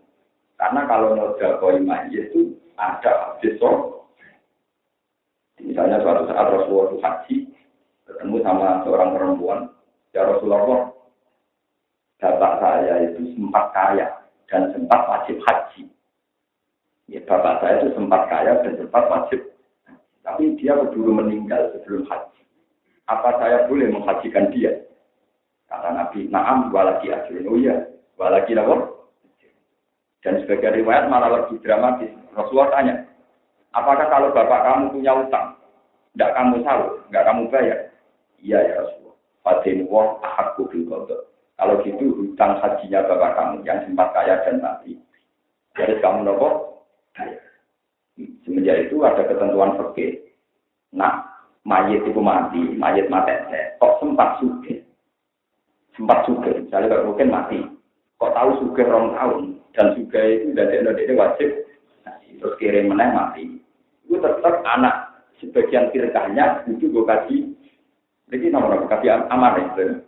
A: Karena kalau nyoba koi majid itu ada habis misalnya suatu saat Rasulullah itu haji ketemu sama seorang perempuan ya Rasulullah bapak saya itu sempat kaya dan sempat wajib haji ya bapak saya itu sempat kaya dan sempat wajib tapi dia keburu meninggal sebelum haji apa saya boleh menghajikan dia? Kata Nabi, naam walaki ajrun. Oh iya, walaki apa? Dan sebagai riwayat malah lebih dramatis. Rasulullah tanya, apakah kalau bapak kamu punya utang, tidak kamu tahu, tidak kamu bayar? Iya ya Rasulullah. Fadin wah ahakku Kalau gitu hutang hajinya bapak kamu yang sempat kaya dan mati. Jadi kamu nopo. Semenjak itu ada ketentuan fikih. Nah, mayit itu mati, mayit mati, kok sempat suge, sempat suge, misalnya kalau mungkin mati, kok tahu suge rong tahun, dan suge itu dari Indonesia wajib, terus kirim meneh mati, itu tetap anak sebagian firkahnya itu gue kasih, jadi nomor kasih amanah itu,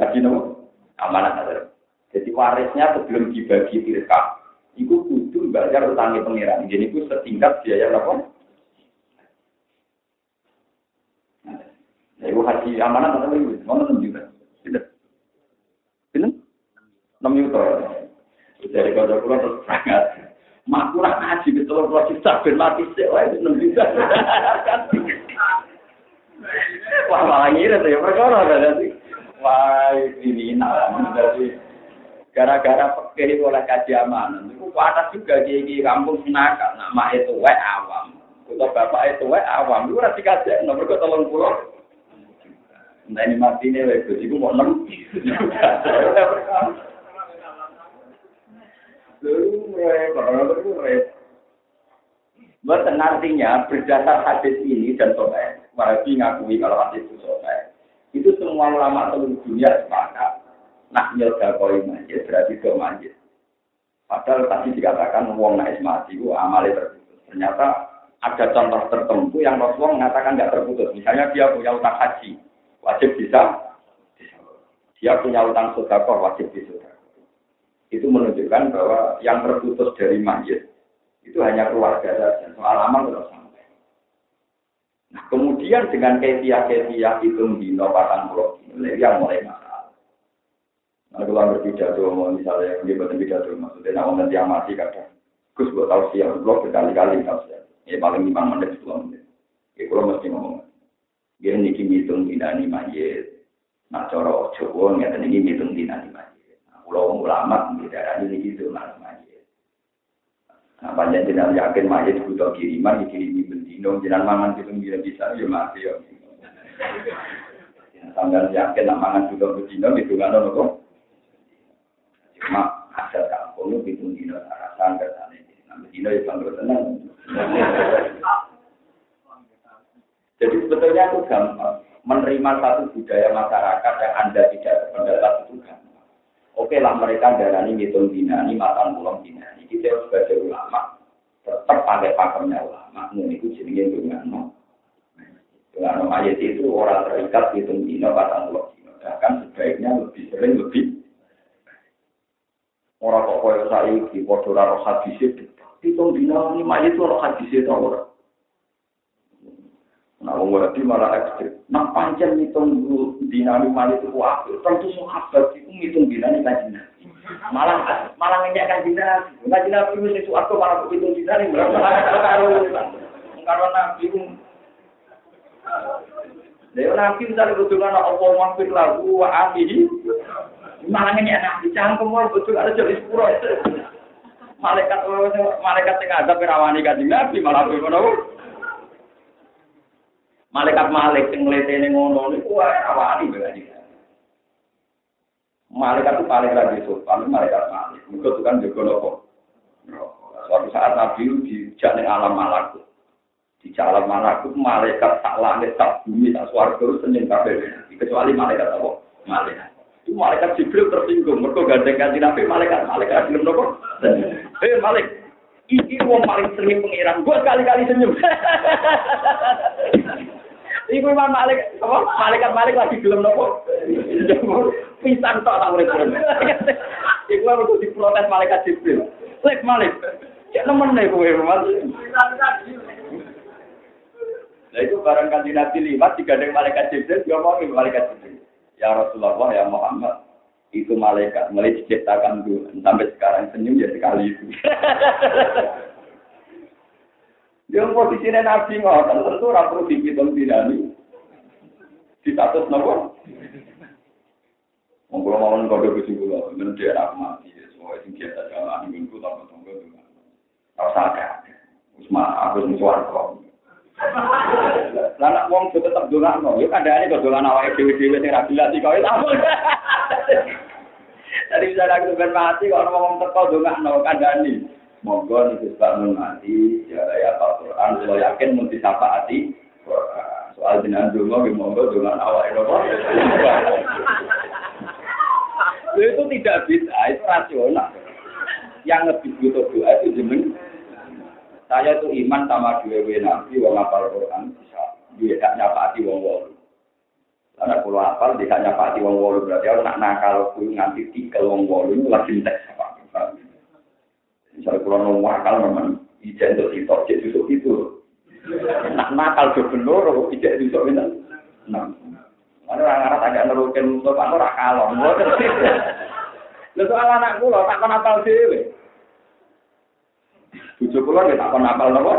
A: kasih nomor amanah ada. Jadi warisnya sebelum dibagi firkah, itu kudu bayar utangnya pengiran, jadi itu setingkat biaya berapa? Ibu haji amanah atau ibu? Mau enam juta? Tidak. Ini? Enam juta. Dari kota pulau terus sangat. Mak kurang haji ke telur pulau juta mati sih. Wah itu enam juta. Wah malah ngira tuh ya perkara berarti. Wah ini nah jadi gara-gara pakai oleh kaji amanah. Itu panas juga di kampung senaka. Nama itu wae awam. Kalau bapak itu wae awam. Itu rasi kaji. Nomor ke telur pulau. Nah ini mati ini lagi, itu mau enam. Bukan artinya berdasar hadis ini dan sobat, Wahabi ngakui kalau hadis itu sobat. Semua ulama seluruh dunia sepakat. Nah, nyelga koi majid berarti ke majid. Padahal tadi dikatakan wong naik mati itu amalnya terputus. Ternyata ada contoh tertentu yang Rasulullah mengatakan nggak terputus. Misalnya dia punya utang haji, wajib bisa. Dia punya utang sodakoh wajib bisa. Itu menunjukkan bahwa yang terputus dari mayit itu hanya keluarga saja. Soal amal terus. Nah, kemudian dengan ketia-ketia itu dino patang pulau yang mulai masalah. Nah, kalau berpidato, misalnya, dia berpidato, maksudnya, nah, nanti yang mati kadang. Gus, gue tahu sih, yang blog berkali-kali tahu sih. Ya, paling lima menit, sepuluh menit. Ya, kalau mesti ngomong. Dia niki ngitung dinani mayit.
B: Nah, cara Jawa ngeten iki ngitung dina di masjid. Nah, kula ulama di daerah ini gitu nang masjid. Nah, panjang jenengan yakin masjid butuh kiriman, dikirimi bendino, jenengan mangan gitu bisa bisa ya mati ya. Sambil yakin nak mangan butuh bendino itu kan kok. Cuma asal kampung itu bitung dino arasan kersane. Nah, bendino ya bangga tenang. Jadi sebetulnya itu gampang menerima satu budaya masyarakat yang Anda tidak berpendapat itu kan. Oke lah mereka darani ngitung dina, ini matan pulang dina. Ini kita sebagai ulama tetap pakai pakemnya ulama. Ini itu jenenge dengan dengan ayat itu orang terikat hitung dina matan pulang dina. Bahkan sebaiknya lebih sering lebih orang kok koyo saya di podo roh hadis itu hitung dina ini mayat itu roh hadis itu orang. Nah, wedi malah ekstrim. Nah, pancen ngitung dinami mali itu waktu. Tentu sahabat itu ngitung dinami kajian. Malah malah ngeyak kajian nabi. Kajian nabi itu sesuatu malah begitu dinami. Malah karo karo nabi itu. Lha nabi misalnya betul ana apa mampir lagu wa amihi. Malah ngeyak nabi cangkem betul ada jadi sepuro. Malaikat malaikat sing ada perawani kajian nabi malah ngono. Malaikat Malik sing ngletene ngono niku wae awani berarti. Malaikat itu paling ra sopan, malaikat Malik. Mergo tukang jaga nopo. Suatu saat Nabi dijak ning alam malakut. Di alam malakut malaikat tak langit tak bumi tak swarga senyum kabeh. Kecuali malaikat apa? Malaikat. Itu malaikat Jibril tersinggung. Mergo gandeng kanjeng Nabi malaikat malaikat gelem nopo? Eh Malik, iki wong paling sering pengiran. Gua sekali-kali senyum. Iku Imam Malik, apa? Malaikat Malik lagi gelem nopo? Pisan tok tak urip. Iku aku diprotes malaikat Jibril. Lek Malik, cek nemen nek kowe Mas. Nah itu barang kanji Nabi lima, digandeng malaikat Jibril, dia ngomongin malaikat Jibril. Ya Rasulullah, ya Muhammad, itu malaikat mulai diciptakan dulu sampai sekarang senyum ya sekali itu. Yang posisinya Nabi ngotot tentu ora perlu dihitung dinami. Di status nopo? Monggo mau ngono kudu kula, men dia aku mati. Semua sing biasa jalan minggu tak. Wis mah aku sing swarga. Lah wong tetep dolano, yo kandhane kok dolan awake dhewe-dhewe sing ra jelas iki kok Tadi bisa aku ben mati kok orang ngomong teko dongakno. Monggo niku bangun mati, ya ya Quran, kalau yakin mau disapaati Soal jenengan donga nggih monggo dengan awake nopo. itu tidak bisa, itu rasional. Yang lebih butuh doa itu jeneng. Saya itu iman sama dua nabi, wong apal Quran bisa. Dia tidak nyapati wong wolu. Karena kalau apal tidak nyapati wong wolu berarti aku nak nakal nganti tikel wong wolu itu lagi teks Misalnya kalau nunggu akal memang ijek untuk sitok, ijek susuk itu. Nak nakal do bener, ijek itu. Nah, mana orang Arab agak nerukin kamu rak kalong. Lalu soal anak kula tak kon apal dhewe. Bojo kula nggih tak kon apal napa?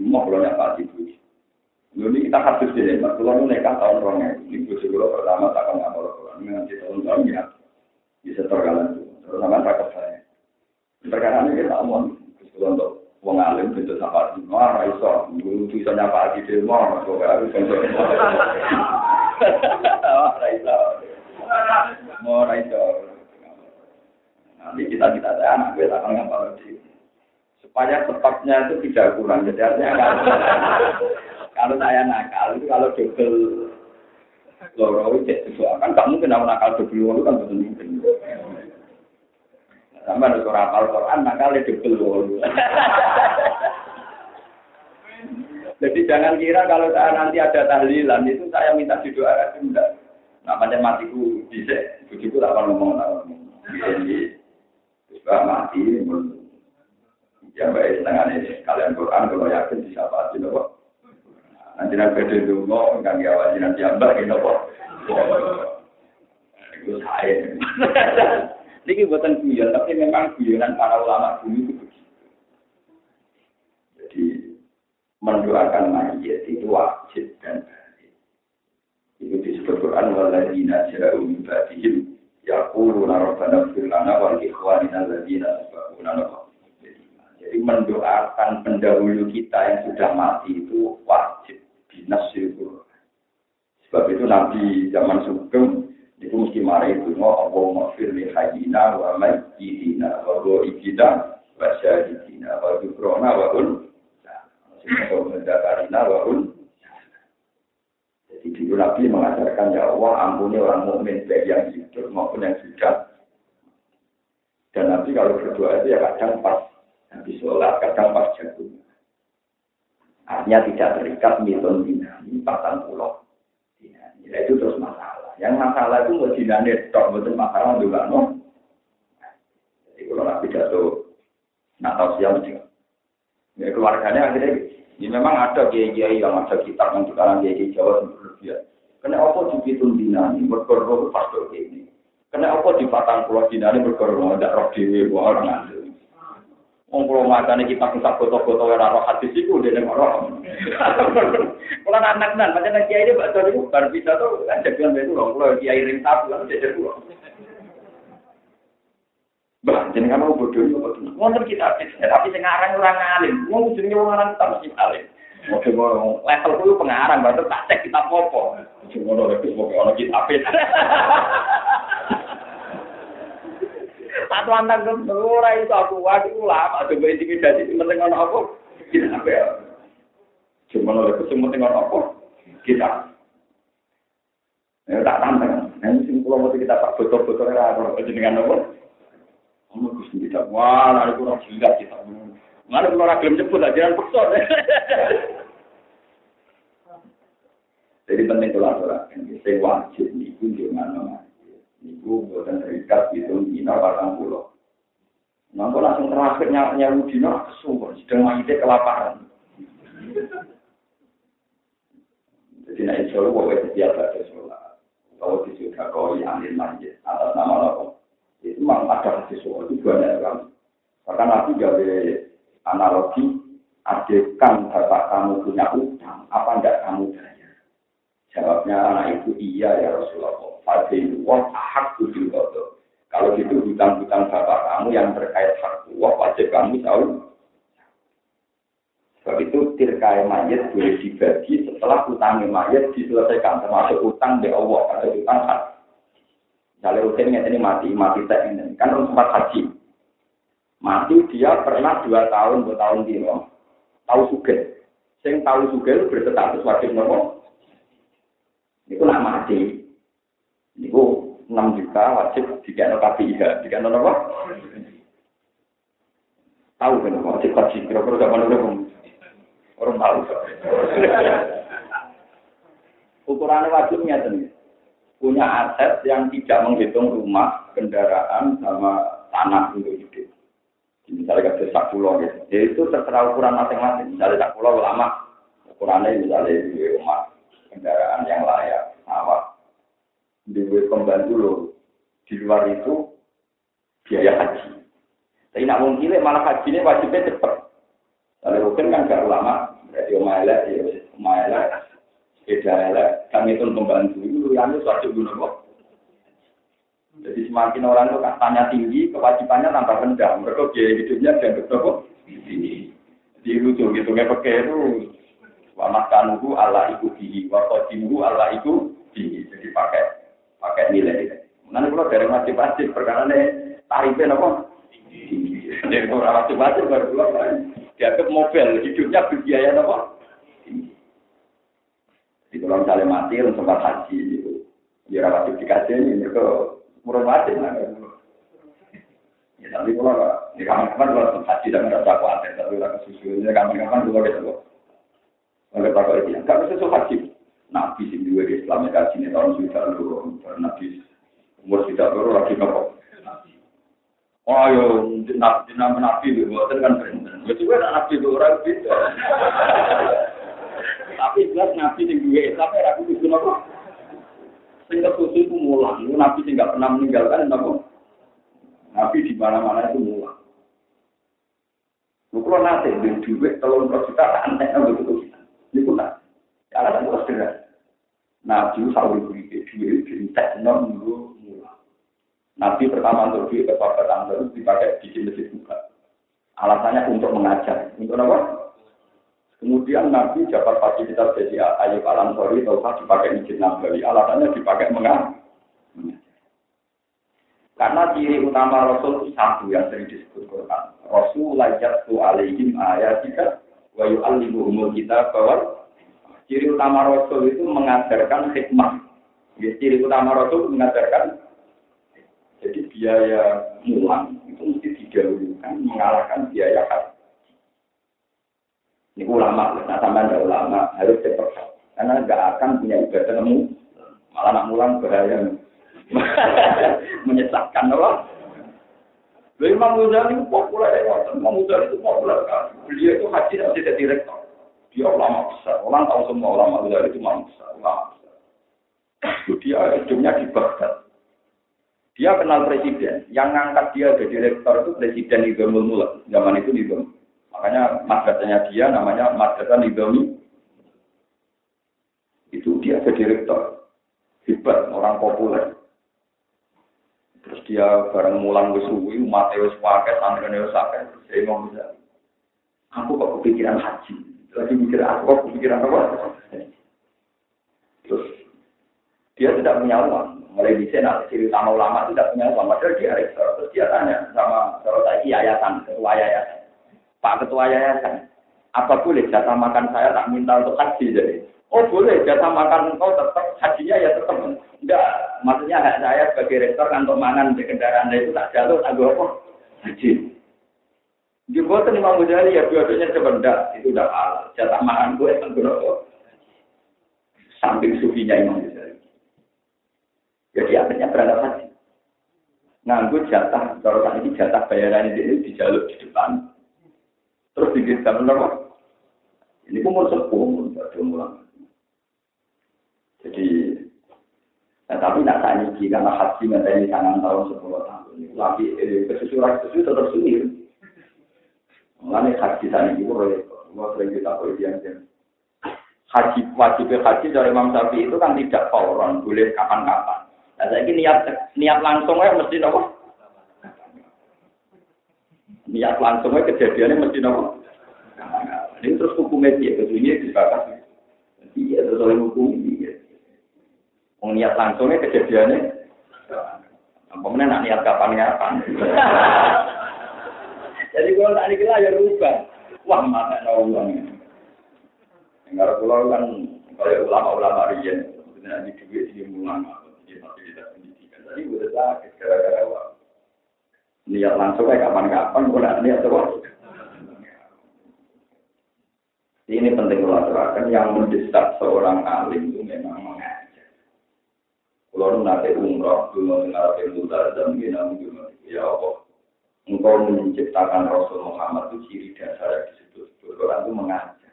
B: Mau kula nyapa di bojo. Lalu kita hadis dhewe, Mas kula nu nekah tahun 2000. Ini bojo kula pertama tak kon apal kula. Nganti tahun-tahun ya. Bisa tergalan. Terus sama tak. Perkara ini kita omong, untuk wong alim bentuk sapa di wah iso, guru bisa nyapa di demo, kok harus iso. Mau iso. Nanti kita kita ada anak kita akan ngapa di supaya tepatnya itu tidak kurang. Jadi artinya kalau, kalau saya nakal itu kalau double loro sesuatu kan kamu kenapa nakal double loro kan betul mungkin. Sama ada surah Al-Quran, maka lebih dulu. Jadi jangan kira kalau saya nanti ada tahlilan, itu saya minta didoakan. Enggak. Macam matiku bisa, bujuku tak akan ngomong. Jadi, juga mati, ya baik setengah ini. Kalian Quran, kalau yakin bisa pasti, nopo. Nanti nanti beda dulu, nggak ngawasi nanti ambak, nopo. Itu saya. Ini buatan guyon, tapi memang guyonan para ulama dulu itu begitu. Jadi mendoakan mayat itu wajib dan baik.
A: Itu disebut Quran waladina ja'u min ba'dihim yaquluna rabbana ighfir lana wa li ikhwanina alladziina sabaquna Jadi mendoakan pendahulu kita yang sudah mati itu wajib binasir Sebab itu Nabi zaman Sugeng itu mesti marah itu no Allah maghfir li hayyina wa mayyidina wa ghaibina wa syahidina wa dhukrona wa un mendakarina wa un jadi dulu Nabi mengajarkan ya Allah ampuni orang mukmin baik yang hidup maupun yang sudah. Dan Nabi kalau berdoa itu ya kadang pas Nabi sholat, kadang pas jagung. Artinya tidak terikat miton dinami patang pulau. Ya, itu terus masalah. Yang masalah itu mau dinane tok betul masalah juga no. Jadi kalau Nabi jatuh nak tahu siapa juga. Ya keluarganya akhirnya ini memang ada kiai-kiai yang ada kitab yang sekarang kiai Jawa berlebihan. Kena apa dihitung dinani, berkorban pastor ini. Kena apa di patang pulau dinani berkorban, tidak roh dewi, orang. Wong kula macane kita kita foto-foto ora roh hadis iku dene roh. Kula anak nan pancen kiai ini bakso niku bar bisa to kan jagoan itu wong kula kiai ring sapu kan jejer kula. Bah, jenengan mau bodoh yo bodoh. Wonten kita tapi sing aran ora ngalim. Wong jenenge wong aran tak mesti alim. Oke, level kulo pengarang, baru tak cek kita popo. Cuma lo lebih mau kalau kita apa? Satu anak kan ora itu aku wae lama coba intimidasi penting ono apa? Kita ya? Cuma lo lebih penting? Kita. Ya tak tantang. Nanti sing kula mesti kita tak foto-foto ora ono jenengan apa? Ono Gusti kita. Wah, lha kita. Mana kalau orang belum nyebut aja jangan paksa. Jadi penting kalau orang saya wajib niku jangan nama. Niku bukan terikat itu dina batang pulau. Nah, langsung terakhir nyawa dina kesumur, sedang mangite kelaparan. Jadi insya Allah bahwa setiap ada sholat, kalau disudah kau yang masjid atas nama Allah, itu memang ada sesuatu banyak kan. Bahkan Nabi gawe analogi adekan bapak kamu punya utang, apa enggak kamu bayar? Jawabnya anak itu iya ya Rasulullah. Fadil wah hak kudil Kalau gitu hutang-hutang bapak kamu yang terkait hak wah wajib kamu tahu. Sebab itu tirkai mayat boleh dibagi setelah utangnya mayat diselesaikan termasuk utang di Allah atau utang hak. Misalnya rutin ini mati, mati tak ini kan sempat haji mati dia pernah dua tahun dua tahun di tahu suge sing tahu suge berstatus wajib nopo itu nak mati. Itu enam juta wajib jika no KPIH jika no nopo tahu kan wajib haji? Kira-kira zaman dulu orang tahu. Ukurannya wajibnya tuh punya aset yang tidak menghitung rumah, kendaraan, sama tanah untuk hidup. Misalnya kayak sak pulau gitu. Ya itu terserah ukuran masing-masing. Misalnya sak pulau lama, ukurannya misalnya rumah kendaraan yang layak, awak. Di pembantu lo, di luar itu biaya haji. Tapi nak mungkin malah haji ini wajibnya cepat. Kalau rukun kan gak lama, berarti omah elek, ya omah elek, sepeda kami itu pembantu itu yang itu wajib guna jadi semakin orang itu kastanya tinggi, kewajibannya tambah rendah. Mereka biaya hidupnya dianggap berapa? Di lucu gitu, kayak pakai itu wamat kanuhu Allah iku bihi, wakodimuhu Allah iku bihi. Jadi pakai pakai nilai. Nanti kalau dari wajib-wajib perkara ini tarifnya apa? Jadi kalau wajib-wajib baru keluar dianggap mobil, hidupnya berbiaya apa? Jadi kalau misalnya mati, sempat haji, itu. Ya wajib dikasih ini, mereka murah wajib lah. Ya tapi kalau di kamar-kamar kalau haji dan merasa khawatir, tapi kalau susunya kamar-kamar juga gitu. Oleh Pak itu, nggak bisa haji. Nabi sih dua di Islam haji ini tahun sudah dulu, Nabi umur sudah dulu lagi nopo. Oh yo, nabi nabi nabi itu buatan kan berenang. Ya juga nabi itu orang beda. Tapi jelas nabi di dua Islam ya aku itu nopo. Sehingga khusus itu mulang. Nabi sih nggak pernah meninggalkan apa? Nabi di mana-mana itu mulang. Lu kalau nanti duit telur juta tak aneh begitu. Yang sederhana.
B: Nabi sahur beri duit diintek non mulai. Nabi pertama untuk duit ke sahabat terus dipakai bikin masjid buka. Alasannya untuk mengajar. Untuk apa? Kemudian Nabi dapat fasilitas jadi Ayub Alam Sori, Taufa dipakai masjid Nabawi. Alasannya dipakai mengajar. Karena ciri utama Rasul itu satu yang sering disebut Quran. Rasul lajat tu alaihim ayatika wa yu'allimuhumul kita bahwa Ciri utama Rasul itu mengajarkan hikmah. Ya, ciri utama Rasul mengajarkan jadi biaya mulang itu mesti didahulukan mengalahkan biaya haji. Ini ulama, nah sama ada ulama harus cepat karena nggak akan punya ibadah nemu malah nak mulang bahaya menyesatkan Allah. Imam Ghazali populer Imam Ghazali itu populer kan. Beliau itu haji tidak direktur. Dia ulama besar. Orang tahu semua ulama besar itu ulama besar. Ulama besar. Dia hidupnya di Baghdad. Dia kenal presiden. Yang ngangkat dia jadi direktur itu presiden Nizamul Mulk. Zaman itu Nizam. Makanya madrasahnya dia namanya Madrasah Nizami. Itu dia jadi direktur. Hebat, orang populer. Terus dia bareng mulang ke suwi, Mateus wis pakai. Saya mau bisa. Aku kok kepikiran haji lagi mikir aku, pikiran apa? Terus dia tidak punya uang. Mulai di sana, ciri utama ulama tidak punya uang. Padahal dia rektor. Terus dia tanya sama kalau saya yayasan, ketua yayasan. Pak ketua yayasan, apa boleh jatah makan saya tak minta untuk haji jadi? Oh boleh, jatah makan engkau tetap hajinya ya tetap. Enggak, maksudnya hak saya sebagai rektor untuk mangan di kendaraan itu tak jalur, tak apa? Haji. Jembatan Imam Ghazali ya dua-duanya itu udah halal. Jatah makan gue kan berapa? Samping sufinya Imam Ghazali. Jadi akhirnya berangkat haji. Nganggu jatah, kalau tadi ini jatah bayaran ini dijaluk di depan. Terus dikirim apa? Ini umur sepuluh, umur mulang. Jadi, nah, tapi nak tanya karena haji nanti tangan tahun sepuluh tahun. Lagi eh, kesusuran itu tetap sendiri. Mengenai haji tadi itu oleh semua sering kita yang Haji wajib haji dari Imam Syafi'i itu kan tidak fauron, boleh kapan-kapan. Nah, saya ini niat niat langsung ya mesti nopo. Niat langsung ya kejadiannya mesti nopo. Ini terus hukumnya dia, kesunya dibakar. Iya, terus oleh hukum dia. Mau niat langsungnya kejadiannya. Kemudian nak niat kapan-kapan. Jadi kalau tak dikira ya rubah. Wah, mana uang. Enggak pulau kan kalau ulama-ulama rian, sebenarnya di duit di ulama, di fasilitas pendidikan. Tadi udah sakit gara-gara uang. Niat langsung kayak kapan-kapan, kalau niat terus. Ini penting kalau aturakan yang mendesak seorang alim itu memang mengajar. Kalau nanti umroh, dulu mengarah muda dan bina ya Allah engkau menciptakan Rasul Muhammad itu ciri dasar yang disebut Quran itu mengajar.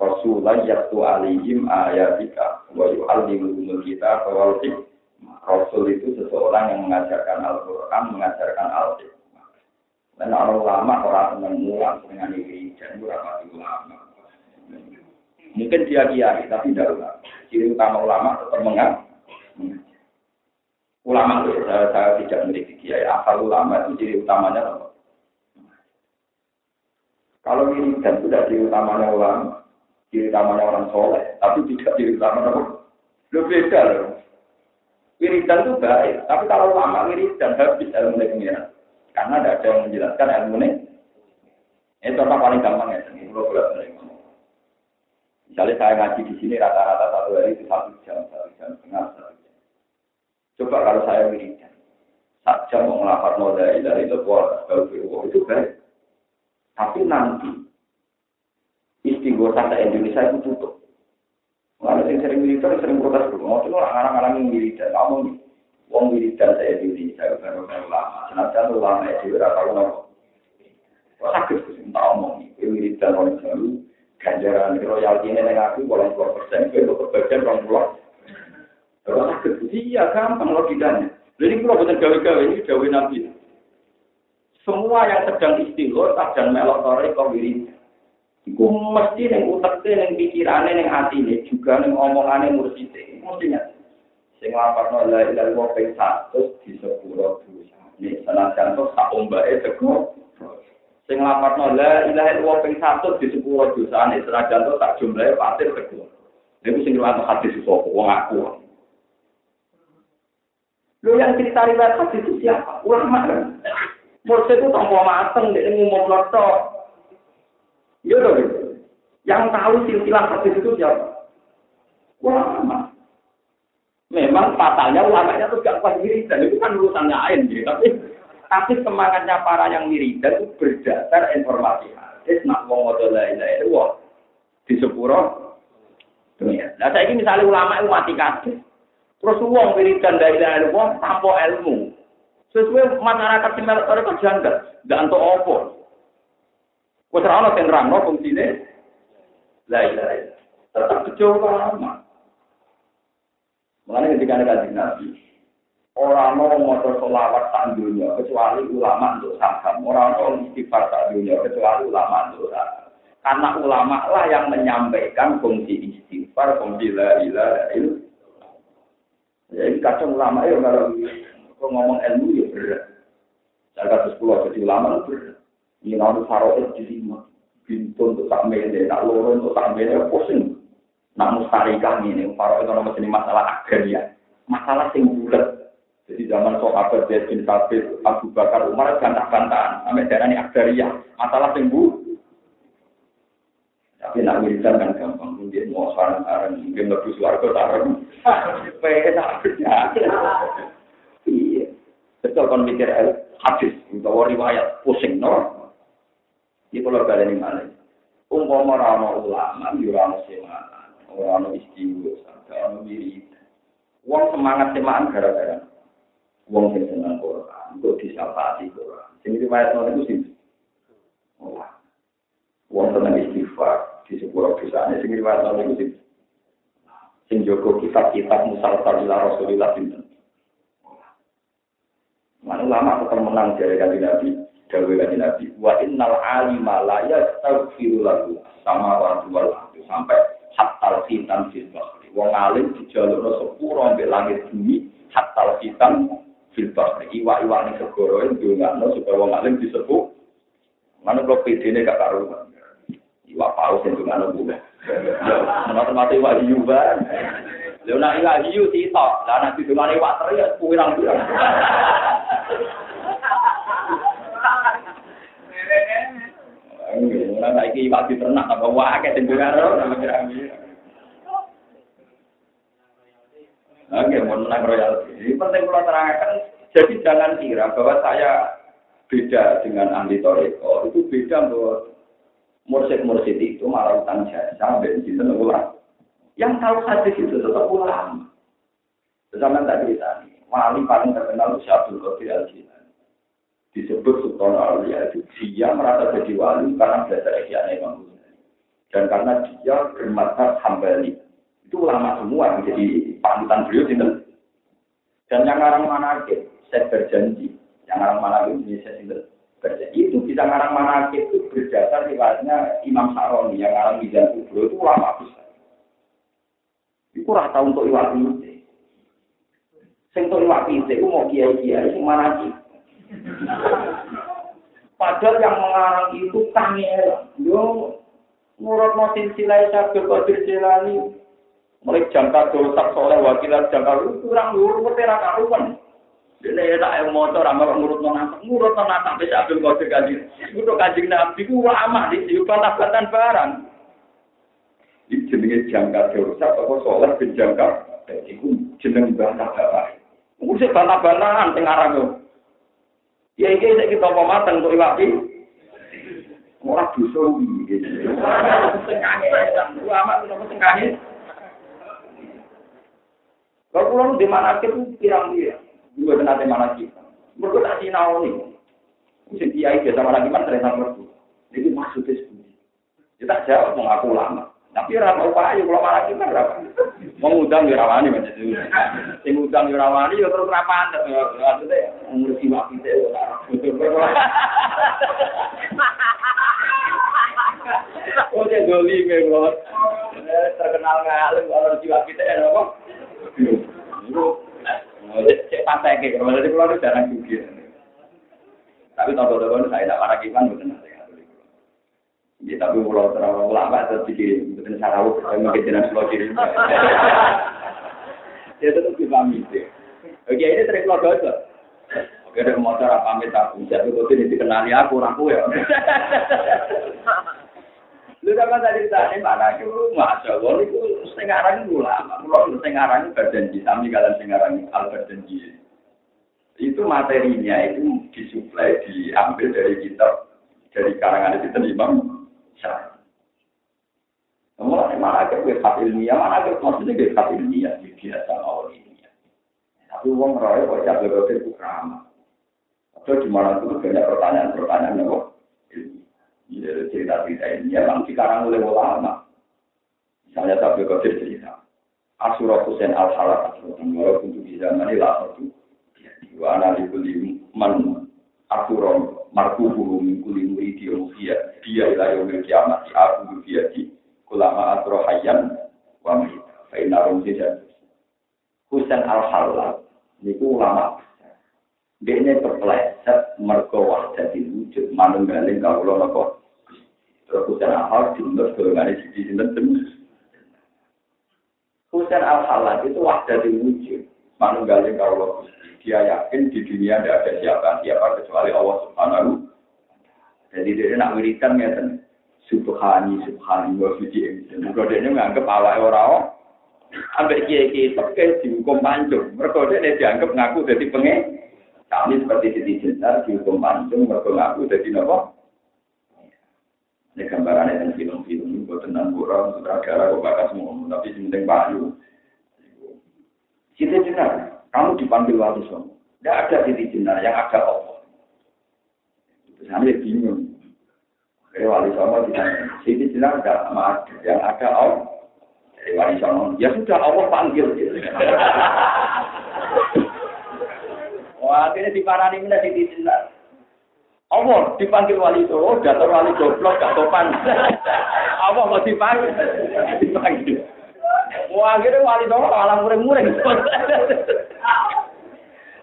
B: Rasulullah yaktu alihim ayatika wa yu'allimuhumul kita bahwa Rasul itu seseorang yang mengajarkan Al-Quran, mengajarkan Al-Hikmah. Dan orang ulama orang senang mulang dengan ini dan ulama ulama. Mungkin dia kiai, tapi tidak ulama. Ciri utama ulama tetap mengajar ulama itu saya, saya tidak memiliki kiai asal ulama itu ciri utamanya apa? Kalau dan sudah ciri utamanya ulama, ciri utamanya orang soleh, tapi tidak ciri utamanya apa? Lu beda loh. Wiridan itu baik, tapi kalau ulama wiridan habis ilmu pengiran. Karena ada yang menjelaskan ilmu ini. Ini contoh paling gampang ya, ini kalau boleh Misalnya saya ngaji di sini rata-rata satu hari itu satu jam, satu jam setengah, Coba kalau saya wiridan, saja mau ngelafat modal dari kalau itu baik. Tapi nanti istighosah di Indonesia itu tutup. Mana yang sering wiridan sering protes dulu. Mau tuh orang-orang yang wiridan, kamu nih. Wong wiridan saya di Indonesia baru baru lama. Senajan lama itu berapa nopo. Kok sakit sih tak omong nih. Wiridan orang baru ganjaran royalti ini negatif, bolong puluh persen, itu kebagian orang pulau. Kalau sakit, iya gampang logikanya. Jadi kalau benar gawe-gawe ini gawe nabi. Semua yang sedang istighfar, dan melok kau wiri. Iku mesti ning utekne ning pikirane ning atine juga ning omongane mursite. Mesti nyata. Sing lapatno la ilaha illallah ping 100 di sepuro dosa. Nek senajan to sak ombake teko. Sing lapatno la ilaha illallah ping 100 di sepuro dosa. Nek senajan to sak jumlahe pasir teko. Iku sing riwayat hadis sapa wong aku. Lo yang cerita riwayat hadis itu siapa? Ulama? Mursi itu tanpa mateng, dia ngomong loto. Iya dong. Yang tahu silsilah hadis itu siapa? Ulama. Memang pasalnya ulamanya itu gak pas dan itu kan urusannya lain gitu. Tapi tapi semangatnya para yang dan itu berdasar informasi hadis. Nak wong ngotot lain lain itu di sepuro dunia. Nah saya ini misalnya ulama itu mati. Terus uang wiridan dari dari uang tanpa ilmu. Sesuai masyarakat di mereka mereka janggal. Dan untuk apa? Wes ora ono sing nerangno fungsine. La ilaha Tetap kecewa lama. Mengenai ketika ada kajian Nabi, orang mau motor selawat tak dunia kecuali ulama untuk saham. Orang mau istighfar tak dunia kecuali ulama untuk saham. Karena ulama lah yang menyampaikan fungsi istighfar, fungsi la ilaha illallah. Jadi kacau ulama ya kalau ngomong ilmu ya berat. Saya kata sepuluh jadi ulama berat. Ini lalu faroid di lima. Pintu untuk tak mele, tak loro untuk tak mele, pusing. Nak mustarikah ini, faroid itu nomor masalah agraria. Masalah sing. Jadi zaman sahabat Zaid bin Sabit, Abu Bakar, Umar, bantah-bantahan. Sampai daerah ini agraria. Masalah bulat. Tapi nak wiridan kan gampang, mungkin mau sarang-sarang, mungkin lebih suarga sarang. Kerja. Iya. Betul kan mikir hadis, bahwa riwayat pusing, no? Ini kalau kalian ini mana? Umpama rano ulama, yurano semangat, rano istiwa, rano wiridan. Uang semangat semangat gara-gara. Uang yang senang Quran, untuk disapati Quran. Ini riwayat itu sih. Wah. Uang senang istighfar, di sebuah perusahaan sing riwayat nang iku sing joko kitab-kitab musalsal ila Rasulillah pinten. Mana lama tetap menang dari kanji Nabi, dari kanji Nabi. Wa innal alima la yastaghfiru sama wa wal sampai hatta khitan fil bahri. Wong alim dijalukno sepuro ambek langit bumi hatta khitan fil bahri. Iwa-iwa ning segoro ndongakno supaya wong alim disebut. Mana kok pedene gak karuan. Iwa paus yang juga nunggu. Menurut mati iwa hiu ban. Lalu nak iwa hiu titok. Lah nanti cuma iwa teri ya kurang kurang. Ora saiki iwa ternak tambah wae sing karo Oke, mohon menang royalti. Ini penting kalau terangkan. Jadi jangan kira bahwa saya beda dengan ahli toriko. Itu beda bahwa mursid-mursid itu malah utang jasa bensin ulang. Yang tahu hadis itu tetap ulama. Zaman tadi tadi, wali paling terkenal itu Syabdul Qadir al Disebut Sultan Aulia itu dia merasa jadi wali karena belajar ikhya Imam Dan karena dia bermata hambali. Itu ulama semua yang jadi panutan beliau itu. Dan yang orang mana saya berjanji. Yang orang mana ini saya itu bisa ngarang mana itu berdasar riwayatnya Imam Saroni yang ngarang Mizan Kubro itu ulama besar. Itu rata untuk iwat ini. Sing untuk iwat itu mau kiai kiai sing mana Padahal yang mengarang itu kangel. Yo nurut mosin silai sabda kodir silani. Mulai jangka dosa soleh wakilan jangka lu kurang lu petera karuan. Dene tak ayo motor ama ngurut nang nang ngurut nang nang sampai Abdul Qadir Gadir. Ngurut kanjeng Nabi ku lama di situ patah-patahan barang. Iki jenenge jangka dewasa apa salat ben jangka eh, iku jeneng bantah bapak. Ngurus bantah-bantahan teng arang yo. Ya iki nek kita mau mateng kok iwak iki. Ora dosa iki. Ora dosa iki. Kalau pulang di mana aja tuh pirang-pirang. Dua nanti mana kita. Mereka tak sinau nih. Mungkin kiai biasa mana gimana ternyata mereka. Jadi maksudnya seperti Kita tak jawab mau ngaku lama. Tapi apa upaya kalau malah kita berapa? Mengundang di rawani macam itu. Sing ngundang di rawani ya terus anda? Maksudnya ngurusi waktu itu. Kok cek doli memang. Terkenal ngalim kalau jiwa kita ya apa? Cek pantai ke, kalau dari pulau jarang juga. Tapi tahu-tahu saya tidak marah kipan betul Ya, tapi pulau terlalu lama terus dikirim, betul sarawuk, saya mungkin jenis pulau kirim. Ya tetap dipahami. Oke, ini sering pulau dosa. Oke, ada motor pamit aku, jadi kau ini dikenali aku, orang ya. Lu sama tadi tadi mana itu masya Allah itu sekarang itu lama, kalau sekarang berjanji, kami kalian sekarang al berjanji. Itu materinya itu disuplai, diambil dari kitab, dari karangan itu Imam Syafi'i. Semua mana ada gue ilmiah, mana ada maksudnya gue ilmiah, biasa awal ini. Tapi uang roy, kok jago gue itu ramah. Atau di itu banyak pertanyaan-pertanyaan yang Ya, cerita-cerita ini ya memang sekarang oleh ulama. Misalnya Tabi Qadir cerita. Asurah Hussein al-Halak Asrah untuk di zaman ini lah satu. Anali kuli man Asurah markuhu min kuli muridi dia dia ila yaumil kiamat aku dia di ulama Asrah hayyan wa mita. Fa'inna rumsidan. Hussein al-Halak itu ulama dia ini terpeleset mergo wahdatil wujud manunggaling kawula napa Terus Al-Hal diundur golongan di sini tembus. Husain Al-Halal itu wahdatil wujud. Manunggaling kawula dia yakin di dunia tidak ada siapa-siapa kecuali Allah Subhanahu jadi dia nak wiridan ngeten. Subhani subhani wa suci Mereka dia menganggap awak orang sampai kiai kiai pakai dihukum pancung. Mereka dia dianggap ngaku jadi pengen kami seperti Siti Jenar dihukum pancung, mereka ngaku jadi nopo. Ini gambarannya dan film-film, buat tentang kurang, sutradara, kok bakas semua, tapi penting payu. Siti Jenar, kamu dipanggil wali songo. Tidak ada Siti Jenar, yang ada. Terus kami bingung. Oke, wali songo ditanya, Siti Jenar tidak ada, yang ada Allah. Jadi wali songo, ya sudah Allah panggil. Wah, akhirnya diparani mana di Jenar. Allah dipanggil wali oh datar wali goblok gak topan. Allah mau dipanggil, dipanggil. Wah, akhirnya wali itu malah muring-muring.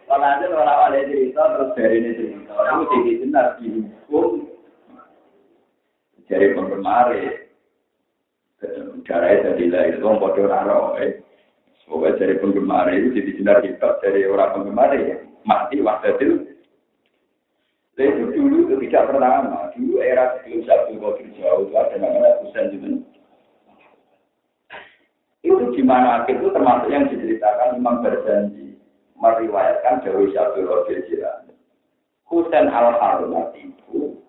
B: Walhasil orang wali cerita terus dari ini cerita, itu jadi benar dihukum. Jadi penggemar darah jadi lah itu bodoh raro. Semoga dari penggemar itu jadi benar kita dari orang penggemar ya mati waktu itu. Itu dulu itu tidak pertama. Dulu era sebelum Sabtu Qadir jauh itu ada namanya Husain Jumen. Itu di mana itu termasuk yang diceritakan Imam berjanji meriwayatkan Dewi Sabtu Qadir Jilani. Husain al Harun itu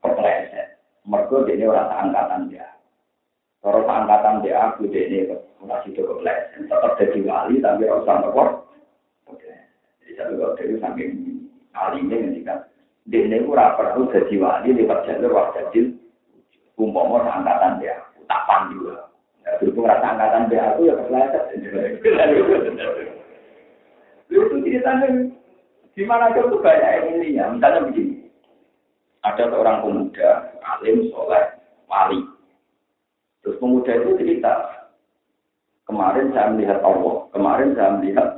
B: kepleset. Mereka ini orang angkatan dia. Kalau angkatan dia aku ini masih cukup kepleset. Tetap jadi wali tapi rasa nopo. Jadi satu kalau dari saking alimnya ngendikan, dia ini ora perlu jadi wali lewat jalur wah jadil, umpama angkatan dia, utapan juga. Ya, berhubung rasa angkatan dia aku ya kepleset. Itu ceritanya di mana itu banyak ini ya. Misalnya begini, ada seorang pemuda, alim, soleh, wali. Terus pemuda itu cerita, kemarin saya melihat Allah, kemarin saya melihat